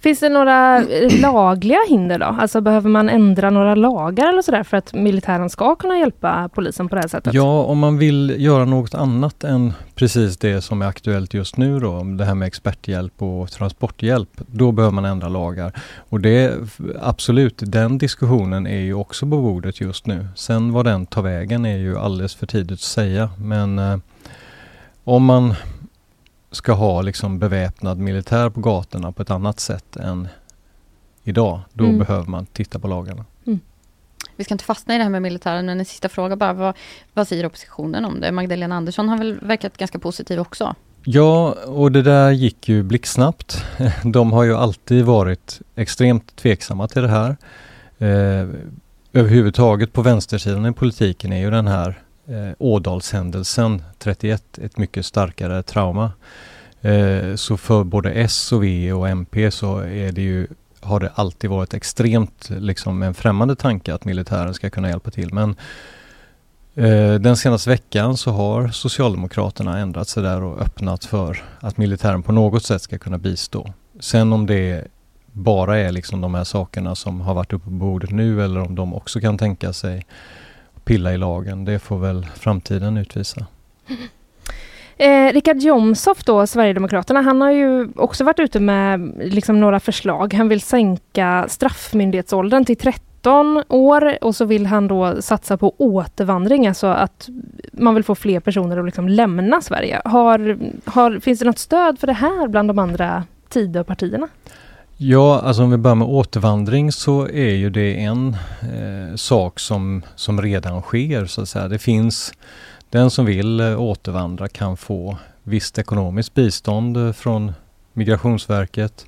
Finns det några lagliga hinder då? Alltså behöver man ändra några lagar eller sådär för att militären ska kunna hjälpa polisen på det här sättet? Ja, om man vill göra något annat än precis det som är aktuellt just nu då, det här med experthjälp och transporthjälp, då behöver man ändra lagar. Och det absolut, den diskussionen är ju också på bordet just nu. Sen vad den tar vägen är ju alldeles för tidigt att säga, men eh, om man ska ha liksom beväpnad militär på gatorna på ett annat sätt än idag, då mm. behöver man titta på lagarna. Mm. Vi ska inte fastna i det här med militären, men en sista fråga bara. Vad, vad säger oppositionen om det? Magdalena Andersson har väl verkat ganska positiv också? Ja, och det där gick ju blixtsnabbt. De har ju alltid varit extremt tveksamma till det här. Eh, överhuvudtaget på vänstersidan i politiken är ju den här eh, Ådalshändelsen 31 ett mycket starkare trauma. Eh, så för både S och V och MP så är det ju, har det alltid varit extremt liksom en främmande tanke att militären ska kunna hjälpa till. Men eh, den senaste veckan så har Socialdemokraterna ändrat sig där och öppnat för att militären på något sätt ska kunna bistå. Sen om det bara är liksom de här sakerna som har varit uppe på bordet nu eller om de också kan tänka sig pilla i lagen. Det får väl framtiden utvisa. Eh, Richard Jomshof då, Sverigedemokraterna, han har ju också varit ute med liksom några förslag. Han vill sänka straffmyndighetsåldern till 13 år och så vill han då satsa på återvandring, alltså att man vill få fler personer att liksom lämna Sverige. Har, har, finns det något stöd för det här bland de andra Tidöpartierna? Ja, alltså om vi börjar med återvandring så är ju det en eh, sak som, som redan sker så att säga. Det finns den som vill eh, återvandra kan få visst ekonomiskt bistånd eh, från Migrationsverket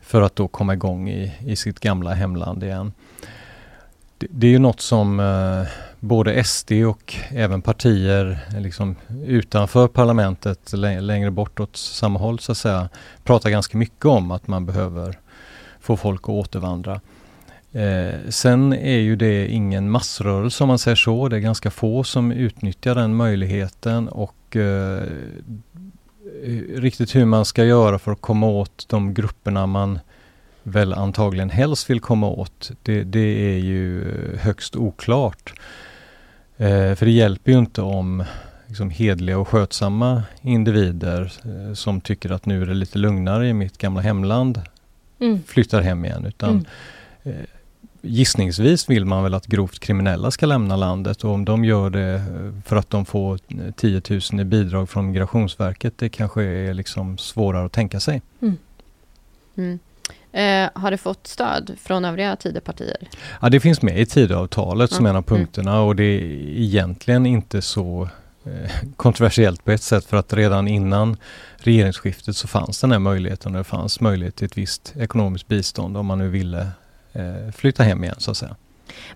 för att då komma igång i, i sitt gamla hemland igen. Det, det är ju något som eh, både SD och även partier eh, liksom utanför parlamentet längre bort åt samma håll så att säga pratar ganska mycket om att man behöver få folk att återvandra. Eh, sen är ju det ingen massrörelse om man säger så. Det är ganska få som utnyttjar den möjligheten och eh, riktigt hur man ska göra för att komma åt de grupperna man väl antagligen helst vill komma åt, det, det är ju högst oklart. Eh, för det hjälper ju inte om liksom, hedliga och skötsamma individer eh, som tycker att nu är det lite lugnare i mitt gamla hemland mm. flyttar hem igen. Utan mm. eh, Gissningsvis vill man väl att grovt kriminella ska lämna landet och om de gör det eh, för att de får 10 000 i bidrag från Migrationsverket, det kanske är liksom svårare att tänka sig. Mm. Mm. Eh, har det fått stöd från övriga Tidöpartier? Ja, det finns med i Tidöavtalet som en av mm. punkterna och det är egentligen inte så eh, Eh, kontroversiellt på ett sätt för att redan innan regeringsskiftet så fanns den här möjligheten och det fanns möjlighet till ett visst ekonomiskt bistånd om man nu ville eh, flytta hem igen så att säga.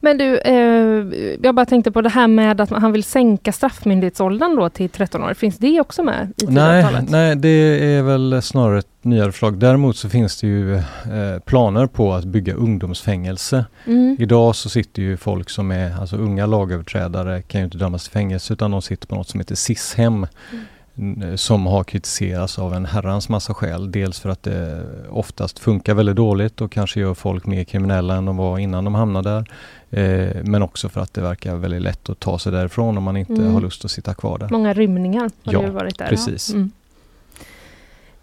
Men du, eh, jag bara tänkte på det här med att han vill sänka straffmyndighetsåldern då till 13 år. Finns det också med i nej, nej, det är väl snarare ett nyare förslag. Däremot så finns det ju eh, planer på att bygga ungdomsfängelse. Mm. Idag så sitter ju folk som är, alltså unga lagöverträdare kan ju inte dömas till fängelse utan de sitter på något som heter SIS-hem. Mm som har kritiserats av en herrans massa skäl. Dels för att det oftast funkar väldigt dåligt och kanske gör folk mer kriminella än de var innan de hamnade där. Eh, men också för att det verkar väldigt lätt att ta sig därifrån om man inte mm. har lust att sitta kvar där. Många rymningar har ja, det varit där. Precis. Mm.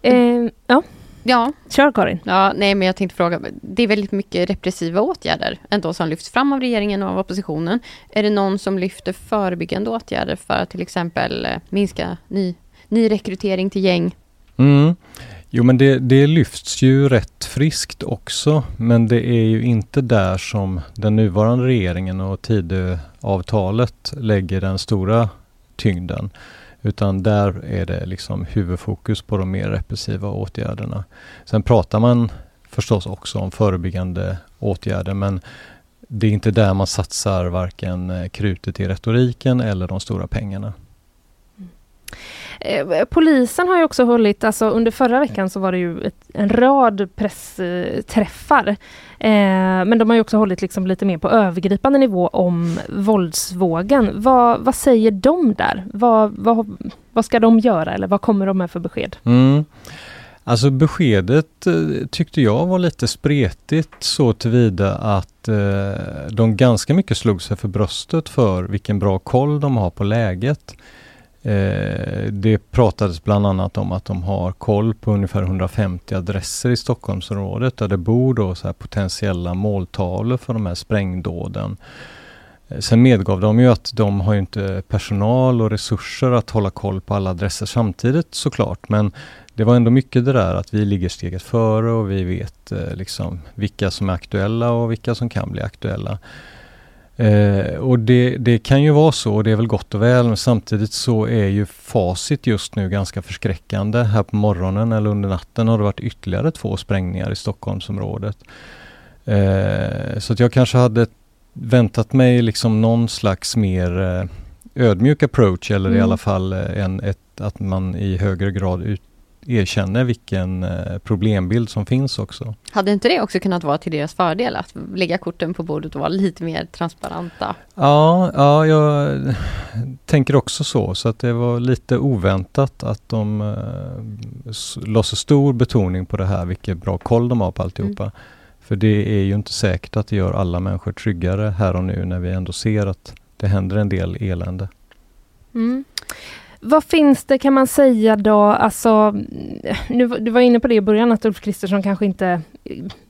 Eh, ja. Ja. Kör Karin. Ja, nej men jag tänkte fråga, det är väldigt mycket repressiva åtgärder ändå som lyfts fram av regeringen och av oppositionen. Är det någon som lyfter förebyggande åtgärder för att till exempel eh, minska ny nyrekrytering till gäng. Mm. Jo men det, det lyfts ju rätt friskt också men det är ju inte där som den nuvarande regeringen och Tidöavtalet lägger den stora tyngden. Utan där är det liksom huvudfokus på de mer repressiva åtgärderna. Sen pratar man förstås också om förebyggande åtgärder men det är inte där man satsar varken eh, krutet i retoriken eller de stora pengarna. Eh, polisen har ju också hållit, alltså under förra veckan så var det ju ett, en rad pressträffar. Eh, men de har ju också hållit liksom lite mer på övergripande nivå om våldsvågen. Vad, vad säger de där? Vad, vad, vad ska de göra eller vad kommer de med för besked? Mm. Alltså beskedet eh, tyckte jag var lite spretigt så tillvida att eh, de ganska mycket slog sig för bröstet för vilken bra koll de har på läget. Eh, det pratades bland annat om att de har koll på ungefär 150 adresser i Stockholmsområdet där det bor då så potentiella måltavlor för de här sprängdåden. Eh, sen medgav de ju att de har inte personal och resurser att hålla koll på alla adresser samtidigt såklart. Men det var ändå mycket det där att vi ligger steget före och vi vet eh, liksom vilka som är aktuella och vilka som kan bli aktuella. Eh, och det, det, kan ju vara så och det är väl gott och väl men samtidigt så är ju facit just nu ganska förskräckande. Här på morgonen eller under natten har det varit ytterligare två sprängningar i Stockholmsområdet. Eh, så att jag kanske hade väntat mig liksom någon slags mer eh, ödmjuk approach eller mm. i alla fall eh, en, ett, att man i högre grad ut, erkänner vilken eh, problembild som finns också. Hade inte det också kunnat vara till deras fördel att lägga korten på bordet och vara lite mer transparenta? Ja, ja jag tänker också så, så att det var lite oväntat att de eh, la så stor betoning på det här, vilken bra koll de har på alltihopa. Mm. För det är ju inte säkert att det gör alla människor tryggare här och nu när vi ändå ser att det händer en del elände. Mm. Vad finns det kan man säga då, alltså, nu, du var inne på det i början att Ulf Kristersson kanske inte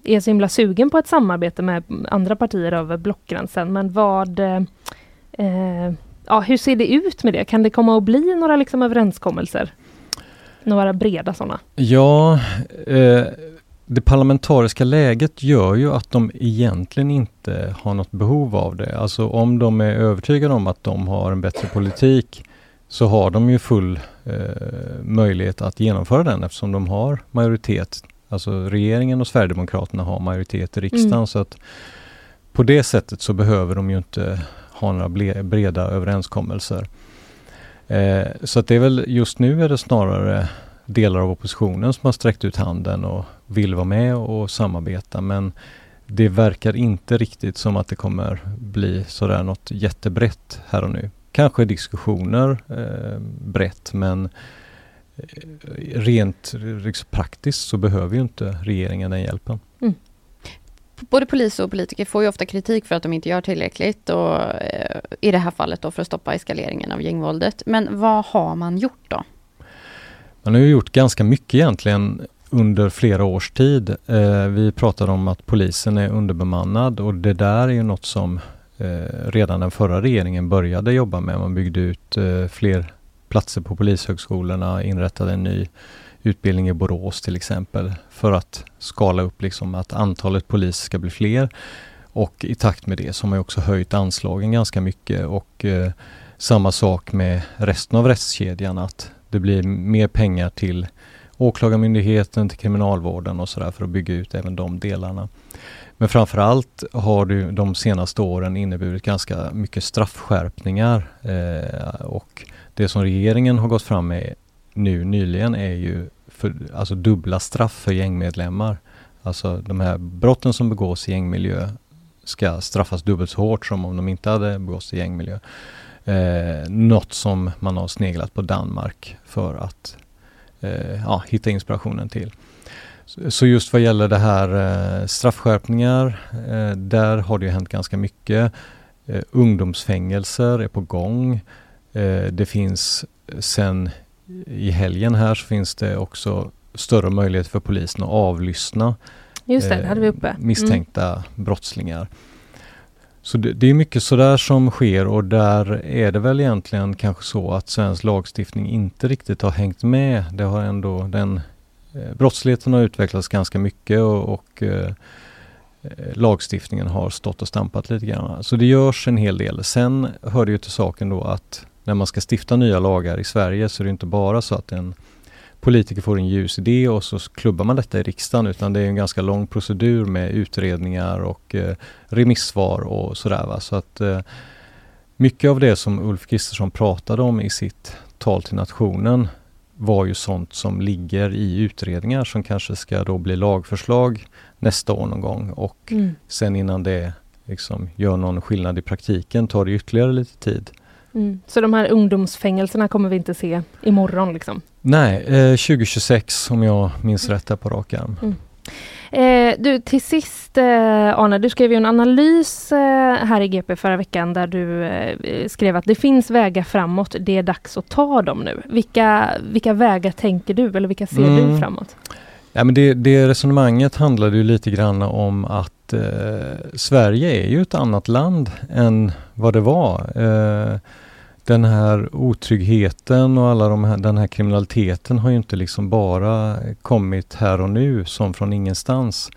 är så himla sugen på ett samarbete med andra partier över blockgränsen, men vad eh, ja, hur ser det ut med det? Kan det komma att bli några liksom överenskommelser? Några breda sådana? Ja, eh, det parlamentariska läget gör ju att de egentligen inte har något behov av det. Alltså om de är övertygade om att de har en bättre politik så har de ju full eh, möjlighet att genomföra den eftersom de har majoritet. Alltså regeringen och Sverigedemokraterna har majoritet i riksdagen mm. så att på det sättet så behöver de ju inte ha några breda överenskommelser. Eh, så att det är väl just nu är det snarare delar av oppositionen som har sträckt ut handen och vill vara med och samarbeta men det verkar inte riktigt som att det kommer bli sådär något jättebrett här och nu. Kanske diskussioner eh, brett men eh, rent liksom, praktiskt så behöver ju inte regeringen den hjälpen. Mm. Både polis och politiker får ju ofta kritik för att de inte gör tillräckligt och eh, i det här fallet då för att stoppa eskaleringen av gängvåldet. Men vad har man gjort då? Man har ju gjort ganska mycket egentligen under flera års tid. Eh, vi pratade om att polisen är underbemannad och det där är ju något som eh, redan den förra regeringen började jobba med. Man byggde ut eh, fler platser på polishögskolorna, inrättade en ny utbildning i Borås till exempel för att skala upp liksom att antalet poliser ska bli fler. Och i takt med det så har man också höjt anslagen ganska mycket och eh, samma sak med resten av rättskedjan att det blir mer pengar till Åklagarmyndigheten, till Kriminalvården och sådär för att bygga ut även de delarna. Men framförallt har det de senaste åren inneburit ganska mycket straffskärpningar eh, och det som regeringen har gått fram med nu nyligen är ju för, alltså dubbla straff för gängmedlemmar. Alltså de här brotten som begås i gängmiljö ska straffas dubbelt så hårt som om de inte hade begåtts i gängmiljö. Eh, något som man har sneglat på Danmark för att eh, ja, hitta inspirationen till. Så just vad gäller det här eh, straffskärpningar, eh, där har det hänt ganska mycket. Eh, ungdomsfängelser är på gång. Det finns sen i helgen här så finns det också större möjlighet för polisen att avlyssna Just det, hade vi uppe. Mm. misstänkta mm. brottslingar. Så det, det, är mycket sådär som sker och där är det väl egentligen kanske så att svensk lagstiftning inte riktigt har hängt med. Det har ändå den Eh, brottsligheten har utvecklats ganska mycket och, och eh, lagstiftningen har stått och stampat lite grann. Så det görs en hel del. Sen hör det ju till saken då att när man ska stifta nya lagar i Sverige så är det inte bara så att en politiker får en ljus idé och så klubbar man detta i riksdagen utan det är en ganska lång procedur med utredningar och eh, remissvar och sådär. Va? Så att eh, mycket av det som Ulf Kristersson pratade om i sitt tal till nationen var ju sånt som ligger i utredningar som kanske ska då bli lagförslag nästa år någon gång och mm. sen innan det liksom gör någon skillnad i praktiken tar det ytterligare lite tid. Mm. Så de här ungdomsfängelserna kommer vi inte se imorgon liksom? Nej, eh, 2026 om jag minns rätt här på rak arm. Mm. Eh, du, till sist eh, Arne, du skrev ju en analys eh, här i GP förra veckan där du eh, skrev att det finns vägar framåt, det är dags att ta dem nu. Vilka, vilka vägar tänker du eller vilka ser mm. du framåt? Ja, men det, det resonemanget handlade ju lite grann om att eh, Sverige är ju ett annat land än vad det var. Den här otryggheten och alla de här, den här kriminaliteten har ju inte liksom bara kommit här och nu som från ingenstans.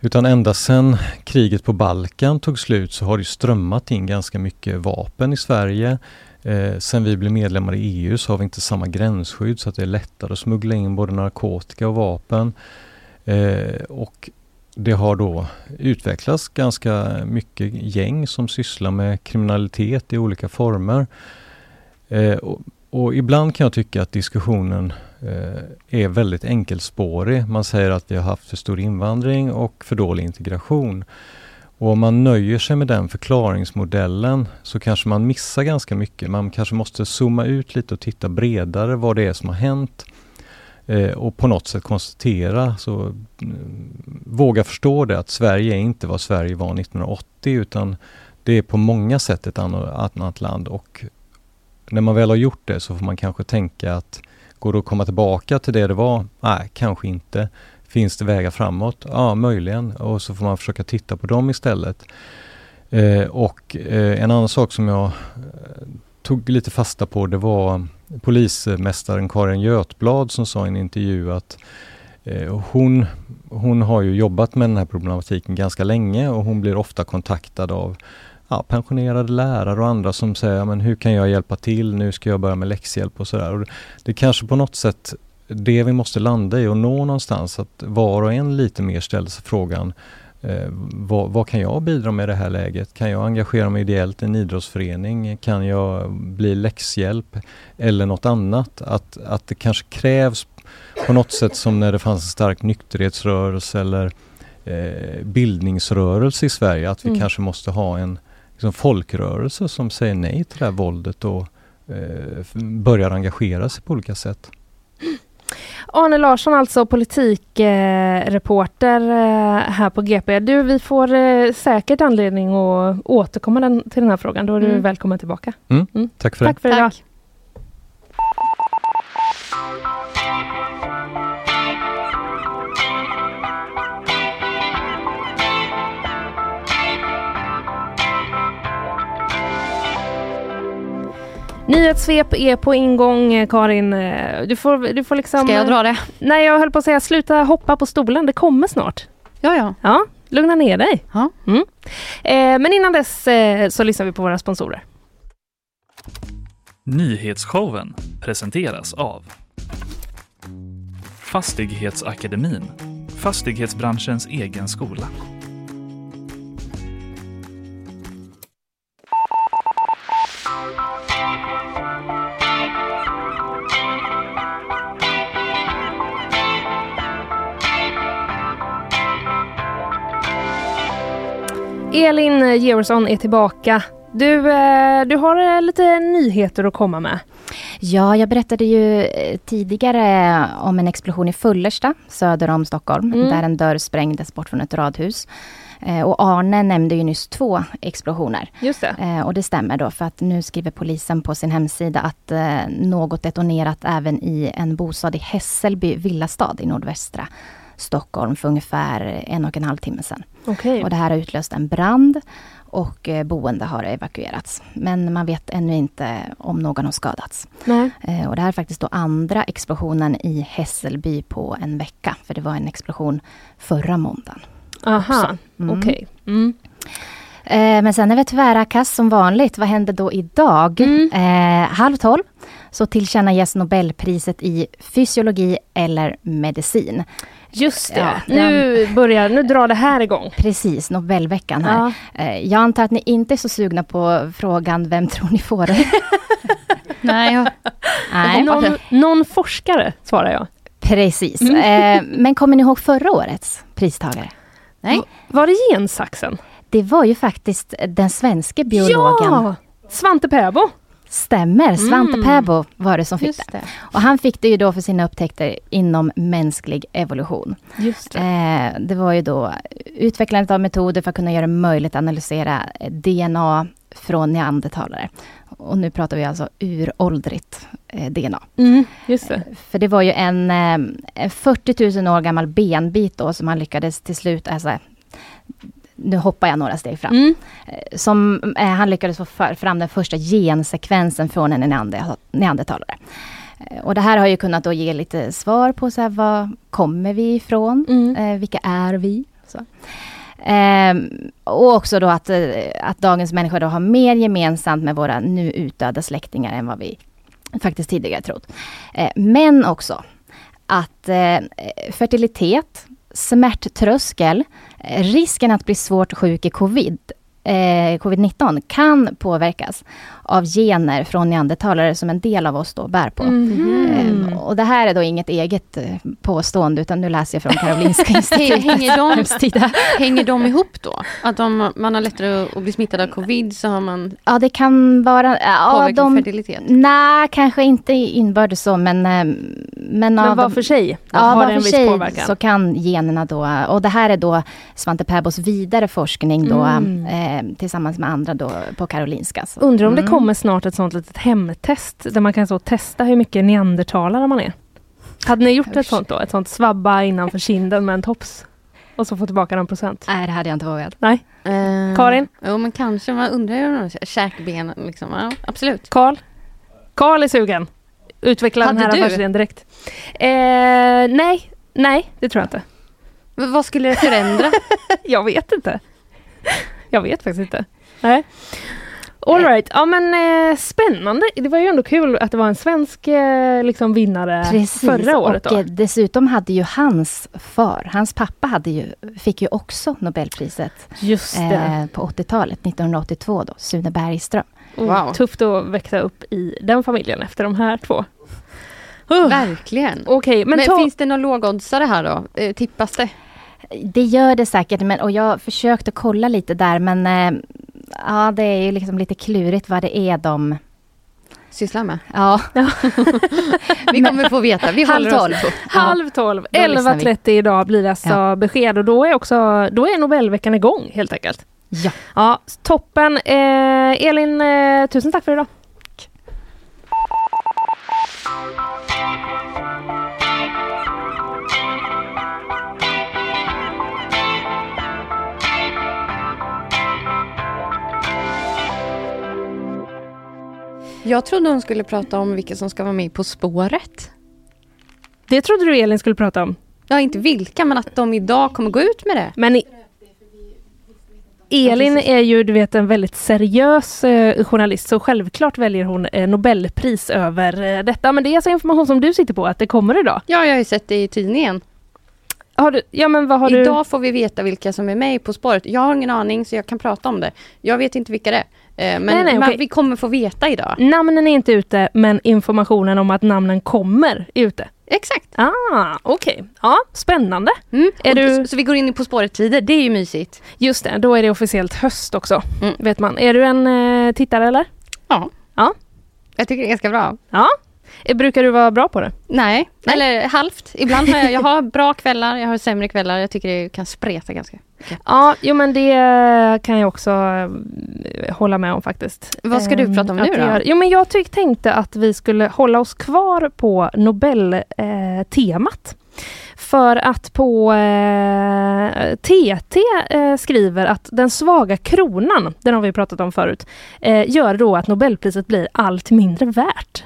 Utan ända sedan kriget på Balkan tog slut så har det strömmat in ganska mycket vapen i Sverige. Eh, sen vi blev medlemmar i EU så har vi inte samma gränsskydd så att det är lättare att smuggla in både narkotika och vapen. Eh, och det har då utvecklats ganska mycket gäng som sysslar med kriminalitet i olika former. Eh, och, och, ibland kan jag tycka att diskussionen eh, är väldigt enkelspårig. Man säger att vi har haft för stor invandring och för dålig integration. Och om man nöjer sig med den förklaringsmodellen så kanske man missar ganska mycket. Man kanske måste zooma ut lite och titta bredare vad det är som har hänt eh, och på något sätt konstatera, så eh, våga förstå det att Sverige är inte vad Sverige var 1980 utan det är på många sätt ett annat, land och när man väl har gjort det så får man kanske tänka att går det att komma tillbaka till det det var? Nej, kanske inte. Finns det vägar framåt? Ja, möjligen. Och så får man försöka titta på dem istället. Eh, och eh, en annan sak som jag eh, tog lite fasta på det var polismästaren Karin Götblad som sa i en intervju att eh, hon, hon har ju jobbat med den här problematiken ganska länge och hon blir ofta kontaktad av ja, pensionerade lärare och andra som säger men hur kan jag hjälpa till, nu ska jag börja med läxhjälp och sådär. Det är kanske på något sätt det vi måste landa i och nå någonstans att var och en lite mer ställer sig frågan Eh, vad, vad, kan jag bidra med i det här läget? Kan jag engagera mig ideellt i en idrottsförening? Kan jag bli läxhjälp? Eller något annat? Att, att det kanske krävs på något sätt som när det fanns en stark nykterhetsrörelse eller eh, bildningsrörelse i Sverige, att vi Mm. kanske måste ha en liksom, folkrörelse som säger nej till det här våldet och eh, börjar engagera sig på olika sätt. Arne Larsson alltså, politikreporter eh, eh, här på GP. Du, vi får eh, säkert anledning att återkomma den, till den här frågan. Då är du Mm. välkommen tillbaka. Tack för det. Tack för idag. Tack. Nyhetssvep är på ingång, eh, Karin. Eh, Du får, du får liksom... Ska jag dra det? Nej, jag höll på att säga sluta hoppa på stolen. Det kommer snart. Ja, ja. Ja, lugna ner dig. Ja. Mm. Eh, men innan dess eh, så lyssnar vi på våra sponsorer. Nyhetsshowen presenteras av Fastighetsakademin, fastighetsbranschens egen skola. Elin Georgsson är tillbaka. Du, eh, du har eh, lite nyheter att komma med. Ja, jag berättade ju eh, tidigare om en explosion i Fullersta söder om Stockholm, Mm. där en dörr sprängdes bort från ett radhus. Och Arne nämnde ju nyss två explosioner. Just det. Och det stämmer då, för att nu skriver polisen på sin hemsida att något detonerat även i en bostad i Hässelby villastad i nordvästra Stockholm för ungefär en och en halv timme sedan. Okej. Och det här har utlöst en brand och eh, boende har evakuerats. Men man vet ännu inte om någon har skadats. Nej. Eh, Och det här är faktiskt då andra explosionen i Hässelby på en vecka. För det var en explosion förra måndagen. Aha. Mm. okej. Mm. Eh, Men sen är vi tvära kast som vanligt. Vad händer då idag? Mm. Eh, halv tolv så tillkännages Nobelpriset i fysiologi eller medicin. Just det. Ja, nu, börjar, nu drar det här igång. Precis, Nobelveckan här. Ja. Eh, Jag antar att ni inte är så sugna på frågan Vem tror ni får det? Nej, jag, Nej, Någon, någon forskare, svarar jag. precis. Mm. Eh, Men kommer ni ihåg förra årets pristagare? nej. Var det gensaxen? Det var ju faktiskt den svenska biologen. Ja! Svante Pääbo. Stämmer, Svante Mm. Pääbo var det som fick det. det. Och han fick det ju då för sina upptäckter inom mänsklig evolution. Just Eh, det var ju då utvecklandet av metoder för att kunna göra det möjligt att analysera eh, DNA från neandertalare. Och nu pratar vi alltså uråldrigt eh, DNA. Mm, just det. För det var ju en, eh, en 40 000 år gammal benbit då som han lyckades till slut, alltså, nu hoppar jag några steg fram. Mm. Eh, Som, eh, han lyckades få för, fram den första gensekvensen från en neander, neandertalare. Eh, och det här har ju kunnat då ge lite svar på så här, var kommer vi ifrån? Mm. Eh, vilka är vi? Ehm, och också då att, eh, att dagens människor då har mer gemensamt med våra nu utdöda släktingar än vad vi faktiskt tidigare trott. Eh, men också att eh, fertilitet, smärttröskel, risken att bli svårt sjuk i covid, eh, covid-19 kan påverkas av gener från neandertalare som en del av oss då bär på. Mhm. Eh, och det här är då inget eget eh, påstående utan nu läser jag från Karolinska institutet. Hänger de, hänger de ihop då? Att om man har lättare att bli smittad av covid så har man Ja, det kan vara... Ja, de, fertilitet? Nej, kanske inte inbördes så, men... eh, Men, Men var de- för sig Ja, har var det en för viss sig påverkan. så kan generna då, och det här är då Svante Pääbos vidare forskning då, Mm. eh, tillsammans med andra då på Karolinska. Så. Undrar om det Mm. Kommer snart ett sånt litet hemtest där man kan så testa hur mycket neandertalare man är. Hade ni gjort ett sånt då? Ett sånt svabba innanför kinden med en tops? Och så få tillbaka någon procent? Nej, det hade jag inte vågat. Nej. Eh, Karin? Jo, men kanske. Man undrar ju om käkbenen liksom. Ja, absolut. Karl? Karl är sugen. Utveckla den Hade här du? affärsidén direkt. Eh, nej, nej, det tror jag inte. Men vad skulle det förändra? Jag vet inte. Jag vet faktiskt inte. Nej. All right. ja men eh, spännande. Det var ju ändå kul att det var en svensk eh, liksom, vinnare Precis, förra året. och Då. eh, dessutom hade ju hans far, hans pappa hade ju, fick ju också Nobelpriset Just det. eh, på 80-talet, 1982 då, Sune Bergström. Oh, Wow. Tufft att växa upp i den familjen efter de här två. Oh, Okej, Verkligen. men, Men, ta... finns det någon lågoddsare här då? Eh, tippas det? Det gör det säkert, men, och jag försökte kolla lite där, men eh, ja, det är ju liksom lite klurigt vad det är de... Sysslar med. Ja, Vi kommer få veta. Vi Halv tolv. Halv tolv, Då lyssnar vi. 11.30 idag blir det alltså Ja. besked och då är också, då är Nobelveckan igång helt enkelt. Ja. Ja, toppen. Eh, Elin, eh, tusen tack för idag. Jag trodde hon skulle prata om vilka som ska vara med På spåret. Det trodde du Elin skulle prata om. Ja, inte vilka, men att de idag kommer gå ut med det. Men Elin är ju du vet en väldigt seriös eh, journalist så självklart väljer hon eh, Nobelpris över eh, detta. Men det är alltså information som du sitter på att det kommer idag. Ja, jag har ju sett det i tidningen. Har du, ja men vad har du? Idag får vi veta vilka som är med På spåret. Jag har ingen aning så jag kan prata om det. Jag vet inte vilka det är. Eh, Men Nej, nej, man, vi kommer få veta idag. Namnen är inte ute men informationen om att namnen kommer är ute. Exakt. Ah, okej. Ja, spännande. Mm. Är Och du- Så vi går in På spåret-tider. Det är ju mysigt. Just det, då är det officiellt höst också. Mm. Vet man. Är du en eh, tittare eller? Ja. Ja. Jag tycker det är ganska bra. Ja. Eh, Brukar du vara bra på det? Nej, Nej. eller halvt. Ibland har jag, jag har bra kvällar, jag har sämre kvällar. Jag tycker det kan spreta ganska. Ja, jo men det kan jag också eh, hålla med om faktiskt. Vad ska du Ehm, prata om att nu då? Jo men jag tyck, tänkte att vi skulle hålla oss kvar på Nobel-temat. För att på eh, TT eh, skriver att den svaga kronan, den har vi pratat om förut, eh, gör då att Nobelpriset blir allt mindre värt.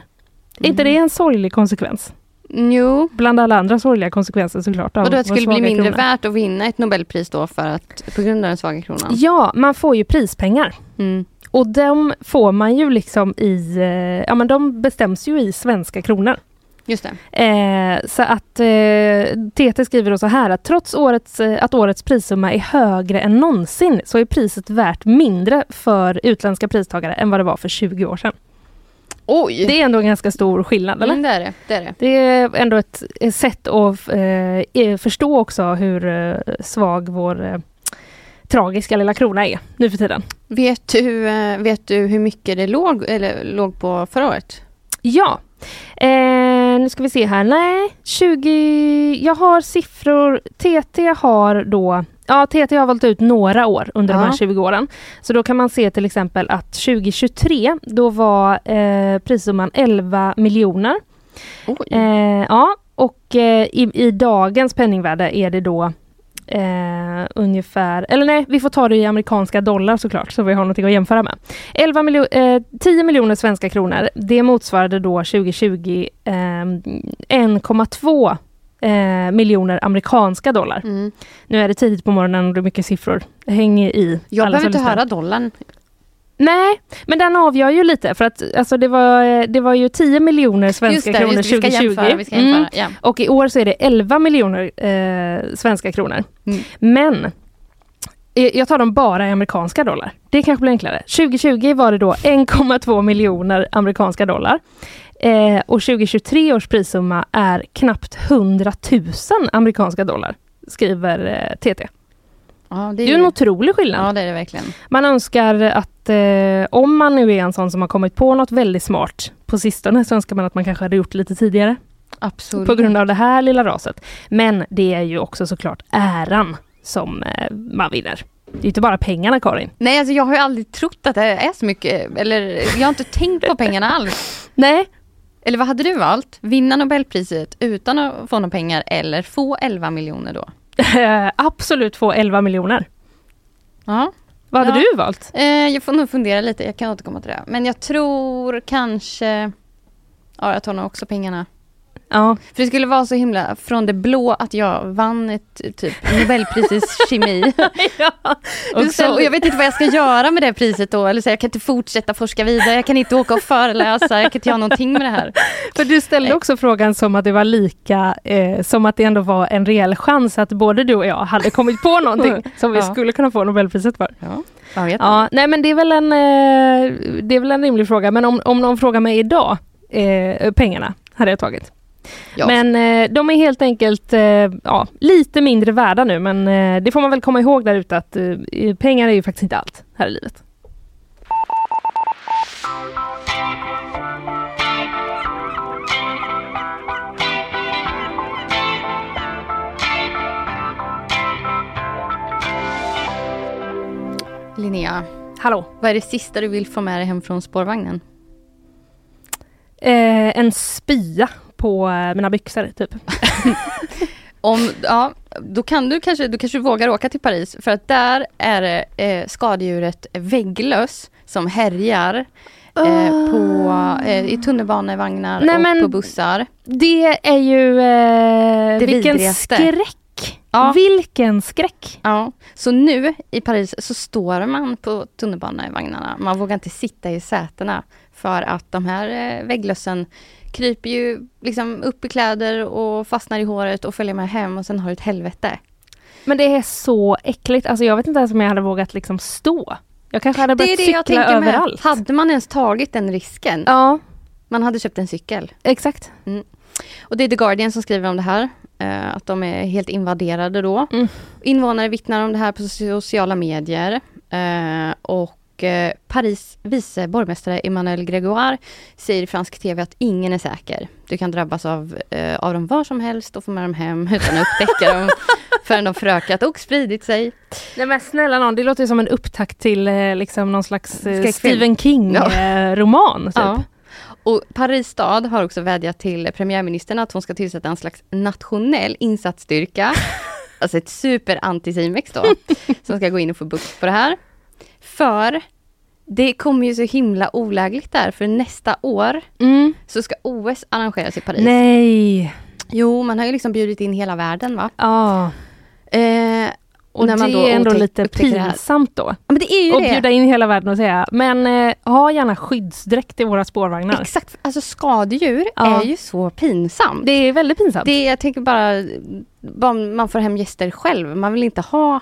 Är inte det en sorglig konsekvens? Jo, Bland alla andra sorgliga konsekvenser såklart. och då att det skulle bli mindre krona. värt att vinna ett Nobelpris då för att, på grund av den svaga kronan. Ja, man får ju prispengar. Mm. Och de får man ju liksom i, eh, ja men de bestäms ju i svenska kronor. Just det. Eh, så att eh, TT skriver då så här att trots årets, eh, att årets prissumma är högre än någonsin så är priset värt mindre för utländska pristagare än vad det var för 20 år sedan. Oj! Det är ändå en ganska stor skillnad, eller? Mm, det är det. det, är det. Det är ändå ett ett sätt att eh, eh, förstå också hur eh, svag vår eh, tragiska lilla krona är nu för tiden. Vet, du, eh, vet du hur mycket det låg, eller, låg på förra året? Ja. Eh, nu ska vi se här. Nej, 20... Jag har siffror. TT har då... Ja, TT har valt ut några år under de Ja. här 20 åren. Så då kan man se till exempel att 2023, då var eh, prissumman 11 miljoner. Eh, ja, och eh, i, i dagens penningvärde är det då eh, ungefär, eller nej, vi får ta det i amerikanska dollar såklart, så vi har någonting att jämföra med. 11 miljo, eh, 10 miljoner svenska kronor, det motsvarade då 2020 eh, 1,2 eh, miljoner amerikanska dollar. Mm. Nu är det tidigt på morgonen och det är mycket siffror. Häng i. Jag behöver inte höra dollarn. Nej, men den avgör ju lite för att alltså, det, var, det var ju 10 miljoner svenska det, kronor just det, vi ska 2020. jämföra. Ska Mm. jämföra. Ja. Och i år så är det 11 miljoner eh, svenska kronor. Mm. Men eh, jag tar dem bara i amerikanska dollar. Det kanske blir enklare. 2020 var det då 1,2 miljoner amerikanska dollar. Eh, och 2023 års prissumma är knappt 100 000 amerikanska dollar, skriver eh, TT. Ja, det Det är är ju en otrolig skillnad. Ja, det är det verkligen. Man önskar att eh, om man nu är en sån som har kommit på något väldigt smart på sistone så önskar man att man kanske hade gjort det lite tidigare. Absolut. På grund av det här lilla raset. Men det är ju också såklart äran som eh, man vinner. Det är inte bara pengarna Karin. Nej, alltså jag har ju aldrig trott att det är så mycket. Eller jag har inte tänkt på pengarna alls. Nej, Eller vad hade du valt? Vinna Nobelpriset utan att få några pengar eller få 11 miljoner då? absolut få 11 miljoner. Ja. Vad hade Ja. du valt? Eh, jag får nog fundera lite, jag kan återkomma till det. Men jag tror kanske... Ja, jag tar nog också pengarna. Ja, För det skulle vara så himla från det blå att jag vann ett typ Nobelpris i kemi. och, så, och jag vet inte vad jag ska göra med det priset då. Eller så, jag kan inte fortsätta forska vidare, jag kan inte åka och föreläsa, jag kan inte göra någonting med det här. för du ställde också frågan som att det var lika, eh, som att det ändå var en reell chans att både du och jag hade kommit på någonting som vi Ja. skulle kunna få Nobelpriset för. Ja, Ja, nej men det är väl en, eh, det är väl en rimlig fråga. Men om, om någon frågar mig idag, eh, pengarna hade jag tagit. Ja. Men eh, de är helt enkelt eh, ja, lite mindre värda nu men eh, det får man väl komma ihåg där ute att eh, pengar är ju faktiskt inte allt här i livet. Linnea, Hallå! vad är det sista du vill få med dig hem från spårvagnen? Eh, en spya på eh, mina byxor typ. Om, ja, då kan du kanske, du kanske vågar åka till Paris för att där är det eh, skadedjuret vägglöss som härjar eh, på, eh, i tunnelbanevagnar Nej, och men- på bussar. Det är ju eh, Det vilken vidrigaste. skräck! Ja. Vilken skräck! Ja, så nu i Paris så står man på tunnelbanevagnarna. Man vågar inte sitta i sätena för att de här eh, vägglössen kryper ju liksom upp i kläder och fastnar i håret och följer med hem och sen har du ett helvete. Men det är så äckligt. Alltså jag vet inte ens om jag hade vågat liksom stå. Jag kanske hade Det är börjat det jag cykla tänker med. överallt. Hade man ens tagit den risken? Ja, Man hade köpt en cykel. exakt. Och det är The Guardian som skriver om det här. eh, att de är helt invaderade då. Mm. Invånare vittnar om det här på sociala medier. eh, och eh, Paris vice borgmästare Emmanuel Grégoire säger i fransk TV att ingen är säker. Du kan drabbas av, eh, av dem var som helst och få med dem hem utan att upptäcka dem förrän de förökat och spridit sig. Nej men snälla någon, det låter som en upptakt till eh, liksom någon slags Skräckfilm. Stephen King-roman. typ. Ja. Och Paris stad har också vädjat till premiärministern att hon ska tillsätta en slags nationell insatsstyrka. alltså ett super anti-Simex då. som ska gå in och få bukt på det här. För det kommer ju så himla olägligt där, för nästa år Mm. så ska OS arrangeras i Paris. Nej. Jo, man har ju liksom bjudit in hela världen va. Ja. Eh, Och när man det då är ändå lite pinsamt då. men det är ju Och det. bjuda in hela världen och säga, men eh, ha gärna skyddsdräkt i våra spårvagnar. Exakt, alltså skadedjur Ja. är ju så pinsamt. Det är väldigt pinsamt. Det, jag tänker bara, bara man får hem gäster själv. Man vill inte ha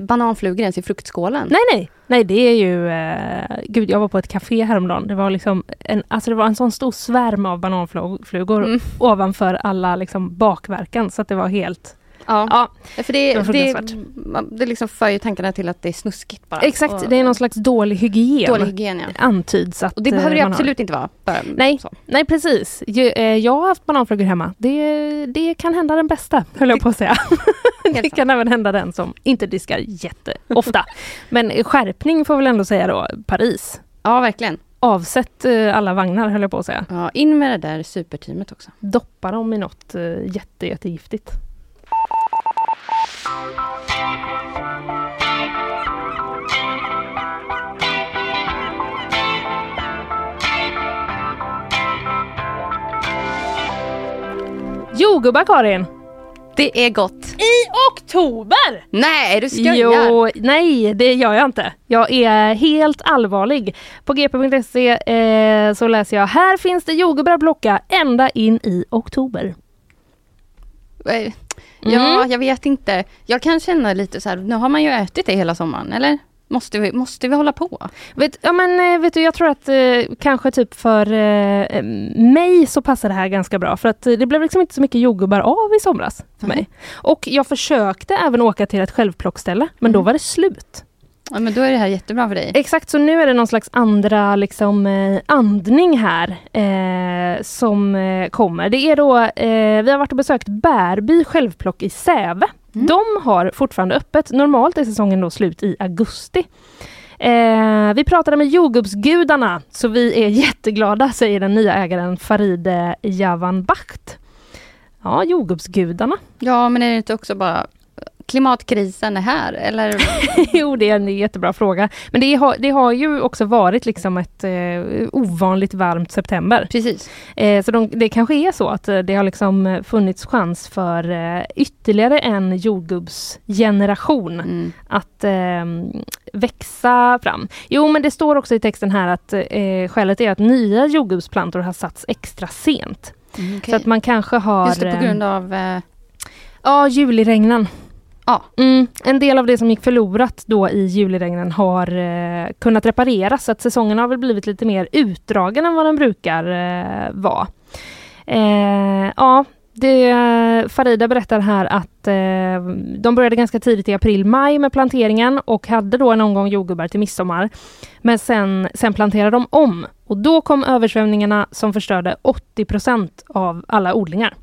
bananflugor ens i fruktskålen. Nej, nej. Nej, det är ju... Eh, gud, jag var på ett café häromdagen. Det var liksom en, alltså det var en sån stor svärm av bananflugor Mm. ovanför alla liksom bakverken. Så att det var helt... Ja, Ja, för det, det det, det liksom för ju tankarna till att det är snuskigt bara. exakt. Och- Det är någon slags dålig hygien. Dålig hygien ja. Antyds att Och det behöver eh, det man har. absolut inte vara. Nej. Så. Nej, precis. Eh, jag har haft bananflugor hemma. Det, det kan hända den bästa, höll jag på att säga. det kan även hända den som inte diskar jätteofta. Men skärpning får väl ändå säga då, Paris. Ja, verkligen. Avsätt eh, alla vagnar, höll jag på att säga. Ja, in med det där superteamet också. Doppa dem i något jätte, jättegiftigt. Jordgubbar Karin! Det är gott. I oktober! Nej, du skojar! Jo, nej det gör jag inte. Jag är helt allvarlig. På gp.se eh, så läser jag Här finns det jordgubbar att plocka ända in i oktober. Eh, Ja, Mm. jag vet inte. Jag kan känna lite så här, nu har man ju ätit det hela sommaren, eller? Måste vi, måste vi hålla på? Vet, ja, men, eh, vet du, jag tror att eh, kanske typ för eh, mig så passar det här ganska bra för att eh, det blev liksom inte så mycket jordgubbar av i somras för Mhm. mig. Och jag försökte även åka till ett självplockställe men då Mhm. var det slut. Ja, men då är det här jättebra för dig. Exakt, så nu är det någon slags andra liksom, eh, andning här eh, som eh, kommer. Det är då, eh, vi har varit och besökt Bärby självplock i Säve. Mm. De har fortfarande öppet. Normalt är säsongen då slut i augusti. Eh, vi pratade med jordgubbsgudarna, så vi är jätteglada, säger den nya ägaren Faride Javanbacht. Ja, jordgubbsgudarna. Ja, men är det inte också bara klimatkrisen är här, eller? jo, det är en jättebra fråga. Men det har, det har ju också varit liksom ett eh, ovanligt varmt september. Precis. Eh, så de, det kanske är så att eh, det har liksom funnits chans för eh, ytterligare en jordgubbsgeneration Mm. att eh, växa fram. Jo, men det står också i texten här att eh, skälet är att nya jordgubbsplantor har satts extra sent. Mm, Så okej. att man kanske har... Just det, på eh, grund av... Eh, Ja, juliregnen. Ja. Mm, en del av det som gick förlorat då i juliregnen har eh, kunnat repareras så att säsongen har väl blivit lite mer utdragen än vad den brukar eh, vara. Eh, ja, det, Farida berättar här att eh, de började ganska tidigt i april-maj med planteringen och hade då en omgång jordgubbar till midsommar. Men sen, sen planterade de om och då kom översvämningarna som förstörde 80% av alla odlingar.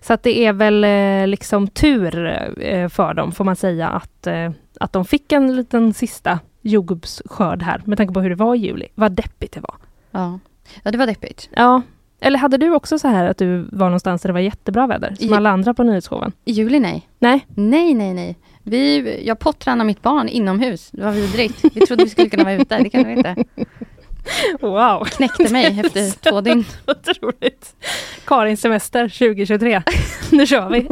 Så att det är väl eh, liksom tur eh, för dem får man säga att, eh, att de fick en liten sista jordgubbsskörd här med tanke på hur det var i juli. Vad deppigt det var. Ja, ja det var deppigt. Ja, eller hade du också så här att du var någonstans där det var jättebra väder? Som I- alla andra på nyhetsshowen? I juli nej. Nej? Nej, nej, nej. Vi, jag pottränade mitt barn inomhus. Det var vidrigt. Vi trodde vi skulle kunna vara ute. Det kan vi inte. Wow, Knäckte mig efter två dygn. otroligt! Karins semester 2023. nu kör vi!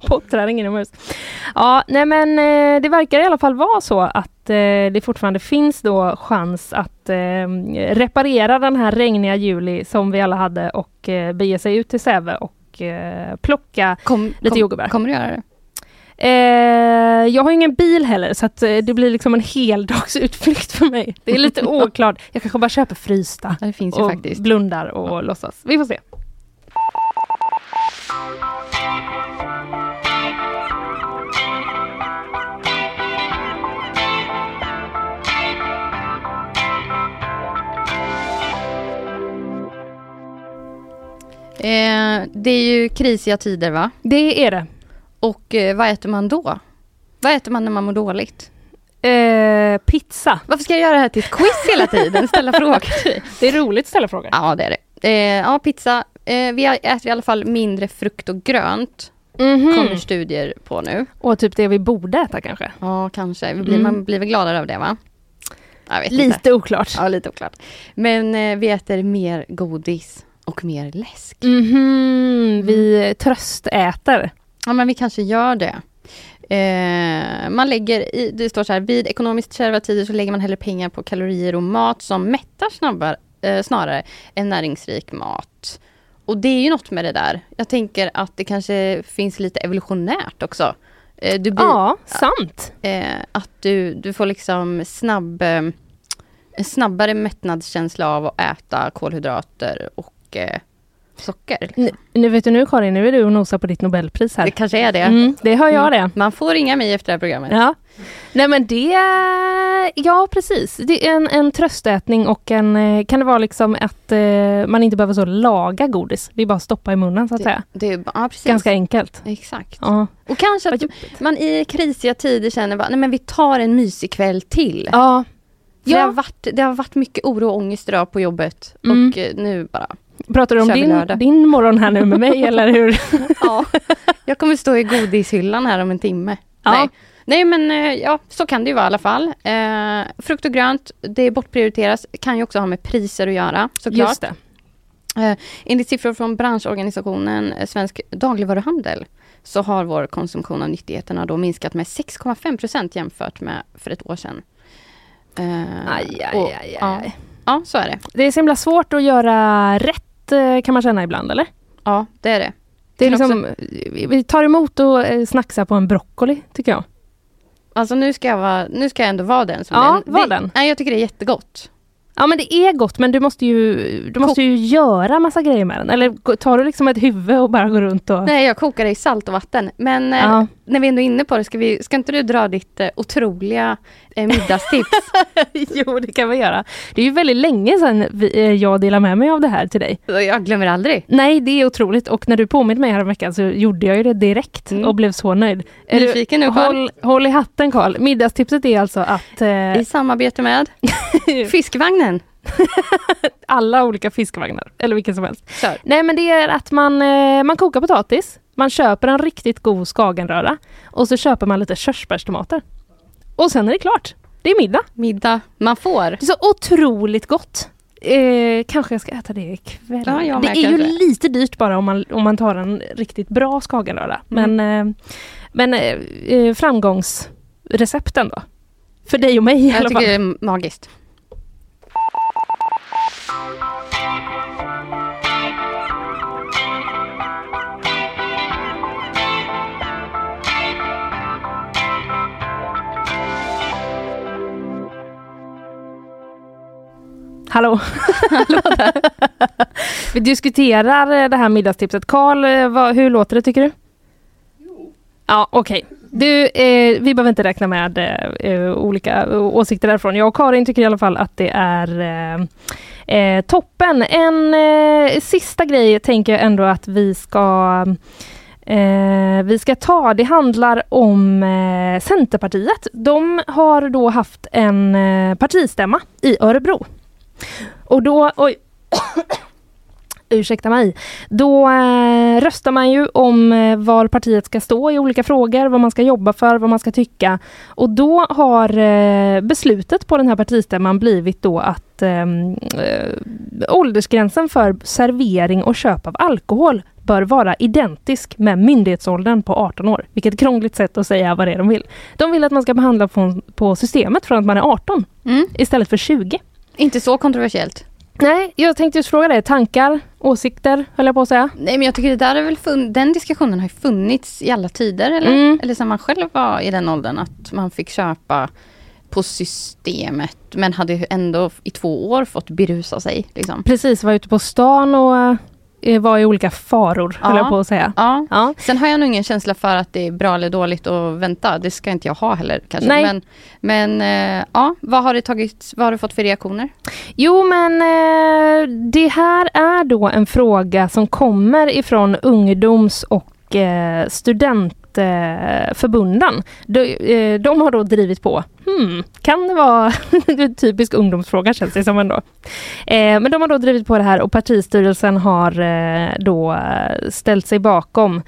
Potträning inomhus. Ja, nej men eh, det verkar i alla fall vara så att eh, det fortfarande finns då chans att eh, reparera den här regniga juli som vi alla hade och eh, bege sig ut till Säve och plocka Kom, lite kom, jordgubbar. Kommer du göra det? Eh, jag har ingen bil heller så att eh, det blir liksom en heldagsutflykt för mig. Det är lite oklart. Jag kanske bara köper frysta Ja, det finns ju och faktiskt. blundar och låtsas. Vi får se. Eh, det är ju krisiga tider va? Det är det. Och eh, vad äter man då? Vad äter man när man mår dåligt? Eh, pizza. Varför ska jag göra det här till ett quiz hela tiden? Ställa frågor. Det är roligt att ställa frågor. Ja, det är det. Eh, ja, pizza. Eh, vi äter i alla fall mindre frukt och grönt. Mhm. Kommer studier på nu. Och typ det vi borde äta kanske. Ja, kanske. Vi blir, Mm. Man blir väl gladare av det va? Vet inte. Lite oklart. Ja, lite oklart. Men eh, vi äter mer godis och mer läsk. Mhm, vi tröstäter. Ja, men vi kanske gör det. Eh, man lägger i, det står så här, vid ekonomiskt kärva tider så lägger man hellre pengar på kalorier och mat som mättar snabbare, eh, snarare än näringsrik mat. Och det är ju något med det där. Jag tänker att det kanske finns lite evolutionärt också. Eh, blir, Ja, sant. eh, att du, du får liksom snabb, eh, snabbare mättnadskänsla av att äta kolhydrater och eh, socker. Liksom. Nu, nu vet du nu Karin, nu är du och nosar på ditt Nobelpris här. Det kanske är det. Mm, det hör jag det. Man får ringa mig efter det här programmet. Ja. Nej men det, ja precis. Det är en, en tröstätning och en, eh, kan det vara liksom att eh, man inte behöver så laga godis. Det är bara att stoppa i munnen så att säga. Det är, ja, precis. Ganska enkelt. Exakt. Ja. Och kanske att man i krisiga tider känner bara, nej men vi tar en mysig kväll till. ja. För det, har Ja, varit, det har varit mycket oro och ångest idag på jobbet. Mm. Och eh, nu bara, pratar du om din, din morgon här nu med mig eller hur? ja. Jag kommer stå i godishyllan här om en timme. Ja. Nej. Nej men eh, ja, så kan det ju vara i alla fall. Eh, frukt och grönt, det bortprioriteras, kan ju också ha med priser att göra såklart. Just det. Enligt siffror från branschorganisationen eh, Svensk dagligvaruhandel så har vår konsumtion av nyttigheterna då minskat med 6,5 procent jämfört med för ett år sedan. Eh, Aj, aj, och- aj, Ja, aj. ja, så är det. Det är så himla svårt att göra rätt eh, kan man känna ibland eller? Ja, det är det. Det är liksom, vi- tar emot och eh, snacksa på en broccoli tycker jag. Alltså nu ska jag, vara, nu ska jag ändå vara den som Ja, den. var det, den. Nej, jag tycker det är jättegott. Ja men det är gott men du måste ju, du måste ju göra massa grejer med den. Eller tar du liksom ett huvud och bara går runt och... Nej, jag kokar det i salt och vatten. Men eh, Ja. när vi ändå är inne på det, ska, vi, ska inte du dra ditt eh, otroliga eh, middagstips? jo det kan vi göra. Det är ju väldigt länge sedan vi, eh, jag delade med mig av det här till dig. jag glömmer aldrig. Nej det är otroligt och när du påminde mig häromveckan så gjorde jag ju det direkt Mm. och blev så nöjd. Nyfiken nu, Carl? håll, håll i hatten Karl. Middagstipset är alltså att eh, I samarbete med Fiskvagnen. alla olika fiskvagnar, eller vilken som helst. Kör. Nej men det är att man, eh, man kokar potatis, man köper en riktigt god skagenröra och så köper man lite körsbärstomater. Och sen är det klart. Det är middag. Middag man får. Det är så otroligt gott. Eh, kanske jag ska äta det ikväll. Ja, jag det är ju kanske. lite dyrt bara om man, om man tar en riktigt bra skagenröra. Men, eh, men eh, eh, framgångsrecepten då? För dig och mig i alla Jag fall. tycker det är magiskt. Hallå! Vi diskuterar eh, det här middagstipset. Karl, eh, hur låter det tycker du? Ja, okej. Du, eh, vi behöver inte räkna med eh, eh, olika åsikter därifrån. Jag och Karin tycker i alla fall att det är eh, eh, toppen. En eh, sista grej tänker jag ändå att vi ska eh, vi ska ta. Det handlar om eh, Centerpartiet. De har då haft en eh, partistämma i Örebro. Och då, oj, ursäkta mig, då eh, röstar man ju om eh, var partiet ska stå i olika frågor, vad man ska jobba för, vad man ska tycka. Och då har eh, beslutet på den här partistämman blivit då att ehm, eh, åldersgränsen för servering och köp av alkohol bör vara identisk med myndighetsåldern på 18 år. Vilket krångligt sätt att säga vad det är de vill. De vill att man ska behandla på, på systemet från att man är 18 Mm. istället för 20. Inte så kontroversiellt. Nej, jag tänkte just fråga dig. Tankar, åsikter, höll jag på att säga. Nej men jag tycker det där är väl fun- den diskussionen har funnits i alla tider eller? Mm. Eller som man själv var i den åldern att man fick köpa på systemet men hade ju ändå i två år fått berusa sig. Liksom. Precis, var ute på stan och eh, var i olika faror, höll Ja. jag på att säga. Ja. Ja. Sen har jag nog ingen känsla för att det är bra eller dåligt att vänta. Det ska inte jag ha heller kanske. Nej. Men, men eh, ja, vad har, det tagit, vad har du fått för reaktioner? Jo, men eh, det här är då en fråga som kommer ifrån ungdoms och eh, Eh, studentförbunden. De, eh, de har då drivit på. Hmm, kan det vara en typisk ungdomsfråga känns det som ändå. Eh, men de har då drivit på det här och partistyrelsen har då ställt sig bakom.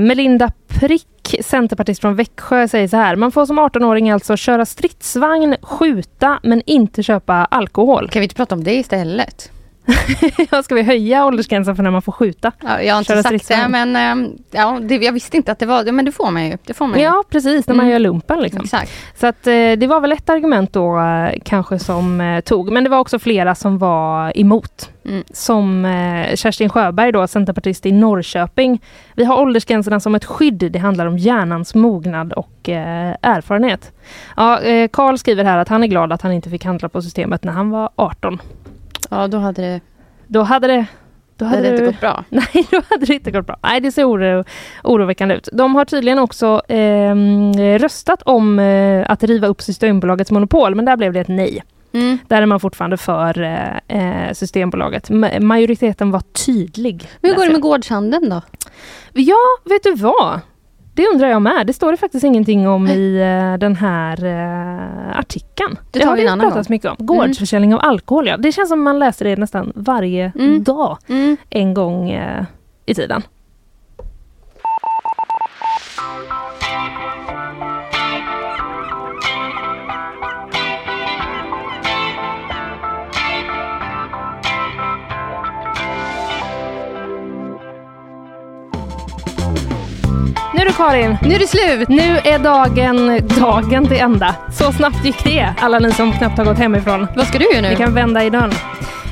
Melinda Prick, centerpartist från Växjö, säger så här. Man får som 18-åring alltså köra stridsvagn, skjuta men inte köpa alkohol. Kan vi inte prata om det istället? Ska vi höja åldersgränsen för när man får skjuta? Ja, jag har inte Köra sagt det men eh, ja, det, jag visste inte att det var det. Men det får man ju. Det får man ju. Ja, precis, när man Mm. gör lumpen. Liksom. Exakt. Så att, eh, det var väl ett argument då eh, kanske som tog, men det var också flera som var emot. Mm. Som Kerstin Sjöberg, då, centerpartist i Norrköping. Vi har åldersgränserna som ett skydd. Det handlar om hjärnans mognad och erfarenhet. Ja, Karl skriver här att han är glad att han inte fick handla på systemet när han var 18. Ja, då hade det, Då hade det... Då då hade det inte du- gått bra. Nej, då hade det inte gått bra. Nej, det ser oro, oroväckande ut. De har tydligen också ehm, röstat om eh, att riva upp Systembolagets monopol, men där blev det ett nej. Mm. Där är man fortfarande för eh, eh, Systembolaget. Ma- majoriteten var tydlig. Men hur går det med gårdshandeln då? Ja, vet du vad? Det undrar jag med. Det står det faktiskt ingenting om i eh, den här eh, artikeln. Det har vi gång. mycket om. Gårdsförsäljning av alkohol, ja. Det känns som man läser det nästan varje Mm. dag Mm. en gång eh, i tiden. Du Karin, Nu är det slut! nu är dagen, dagen till ända. Så snabbt gick det, alla ni som knappt har gått hemifrån. Vad ska du göra nu? Vi kan vända i dörren.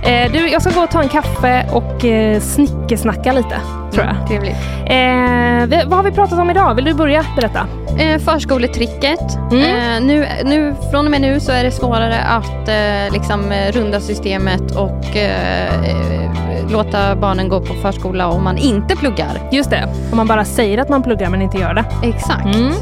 Eh, du, jag ska gå och ta en kaffe och eh, snickesnacka lite, tror jag. Mm, Trevligt. Eh, vad har vi pratat om idag? Vill du börja berätta? Eh, förskoletricket. Mm. Eh, nu, nu, från och med nu så är det svårare att eh, liksom, runda systemet och eh, låta barnen gå på förskola om man inte pluggar. Just det, om man bara säger att man pluggar men inte gör det. Exakt. Mm.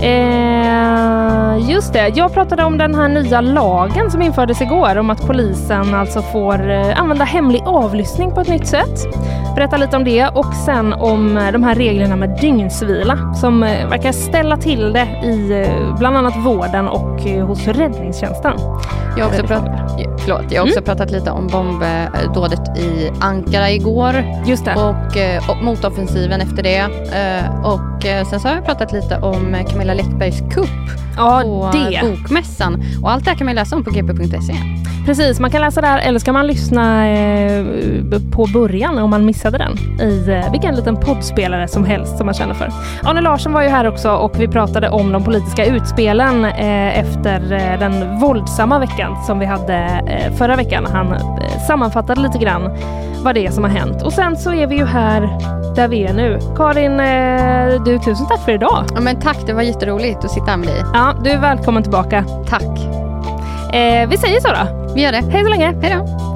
Eh, just det, jag pratade om den här nya lagen som infördes igår om att polisen alltså får eh, använda hemlig avlyssning på ett nytt sätt. Berätta lite om det och sen om eh, de här reglerna med dygnsvila som eh, verkar ställa till det i bland annat vården och hos räddningstjänsten. Jag har också, prat, förlåt, jag har också pratat lite om bombdådet i Ankara igår Just det. och, och motoffensiven efter det. Och sen så har jag pratat lite om eh, Camilla Läckbergs kupp ja, på det. Bokmässan. Och allt det här kan man läsa om på gp.se. Precis, man kan läsa där eller ska man lyssna eh, på början om man missade den i eh, vilken liten poddspelare som helst som man känner för. Arne Larsson var ju här också och vi pratade om de politiska utspelen eh, efter eh, den våldsamma veckan som vi hade eh, förra veckan. Han eh, sammanfattade lite grann vad det är som har hänt. Och sen så är vi ju här där vi är nu. Karin, eh, du tusen tack för idag. Ja, men tack, det var jätteroligt att sitta här med dig. Ja, du är välkommen tillbaka. Tack. Eh, vi säger så då. Vi gör det. Hej så länge. Hej då.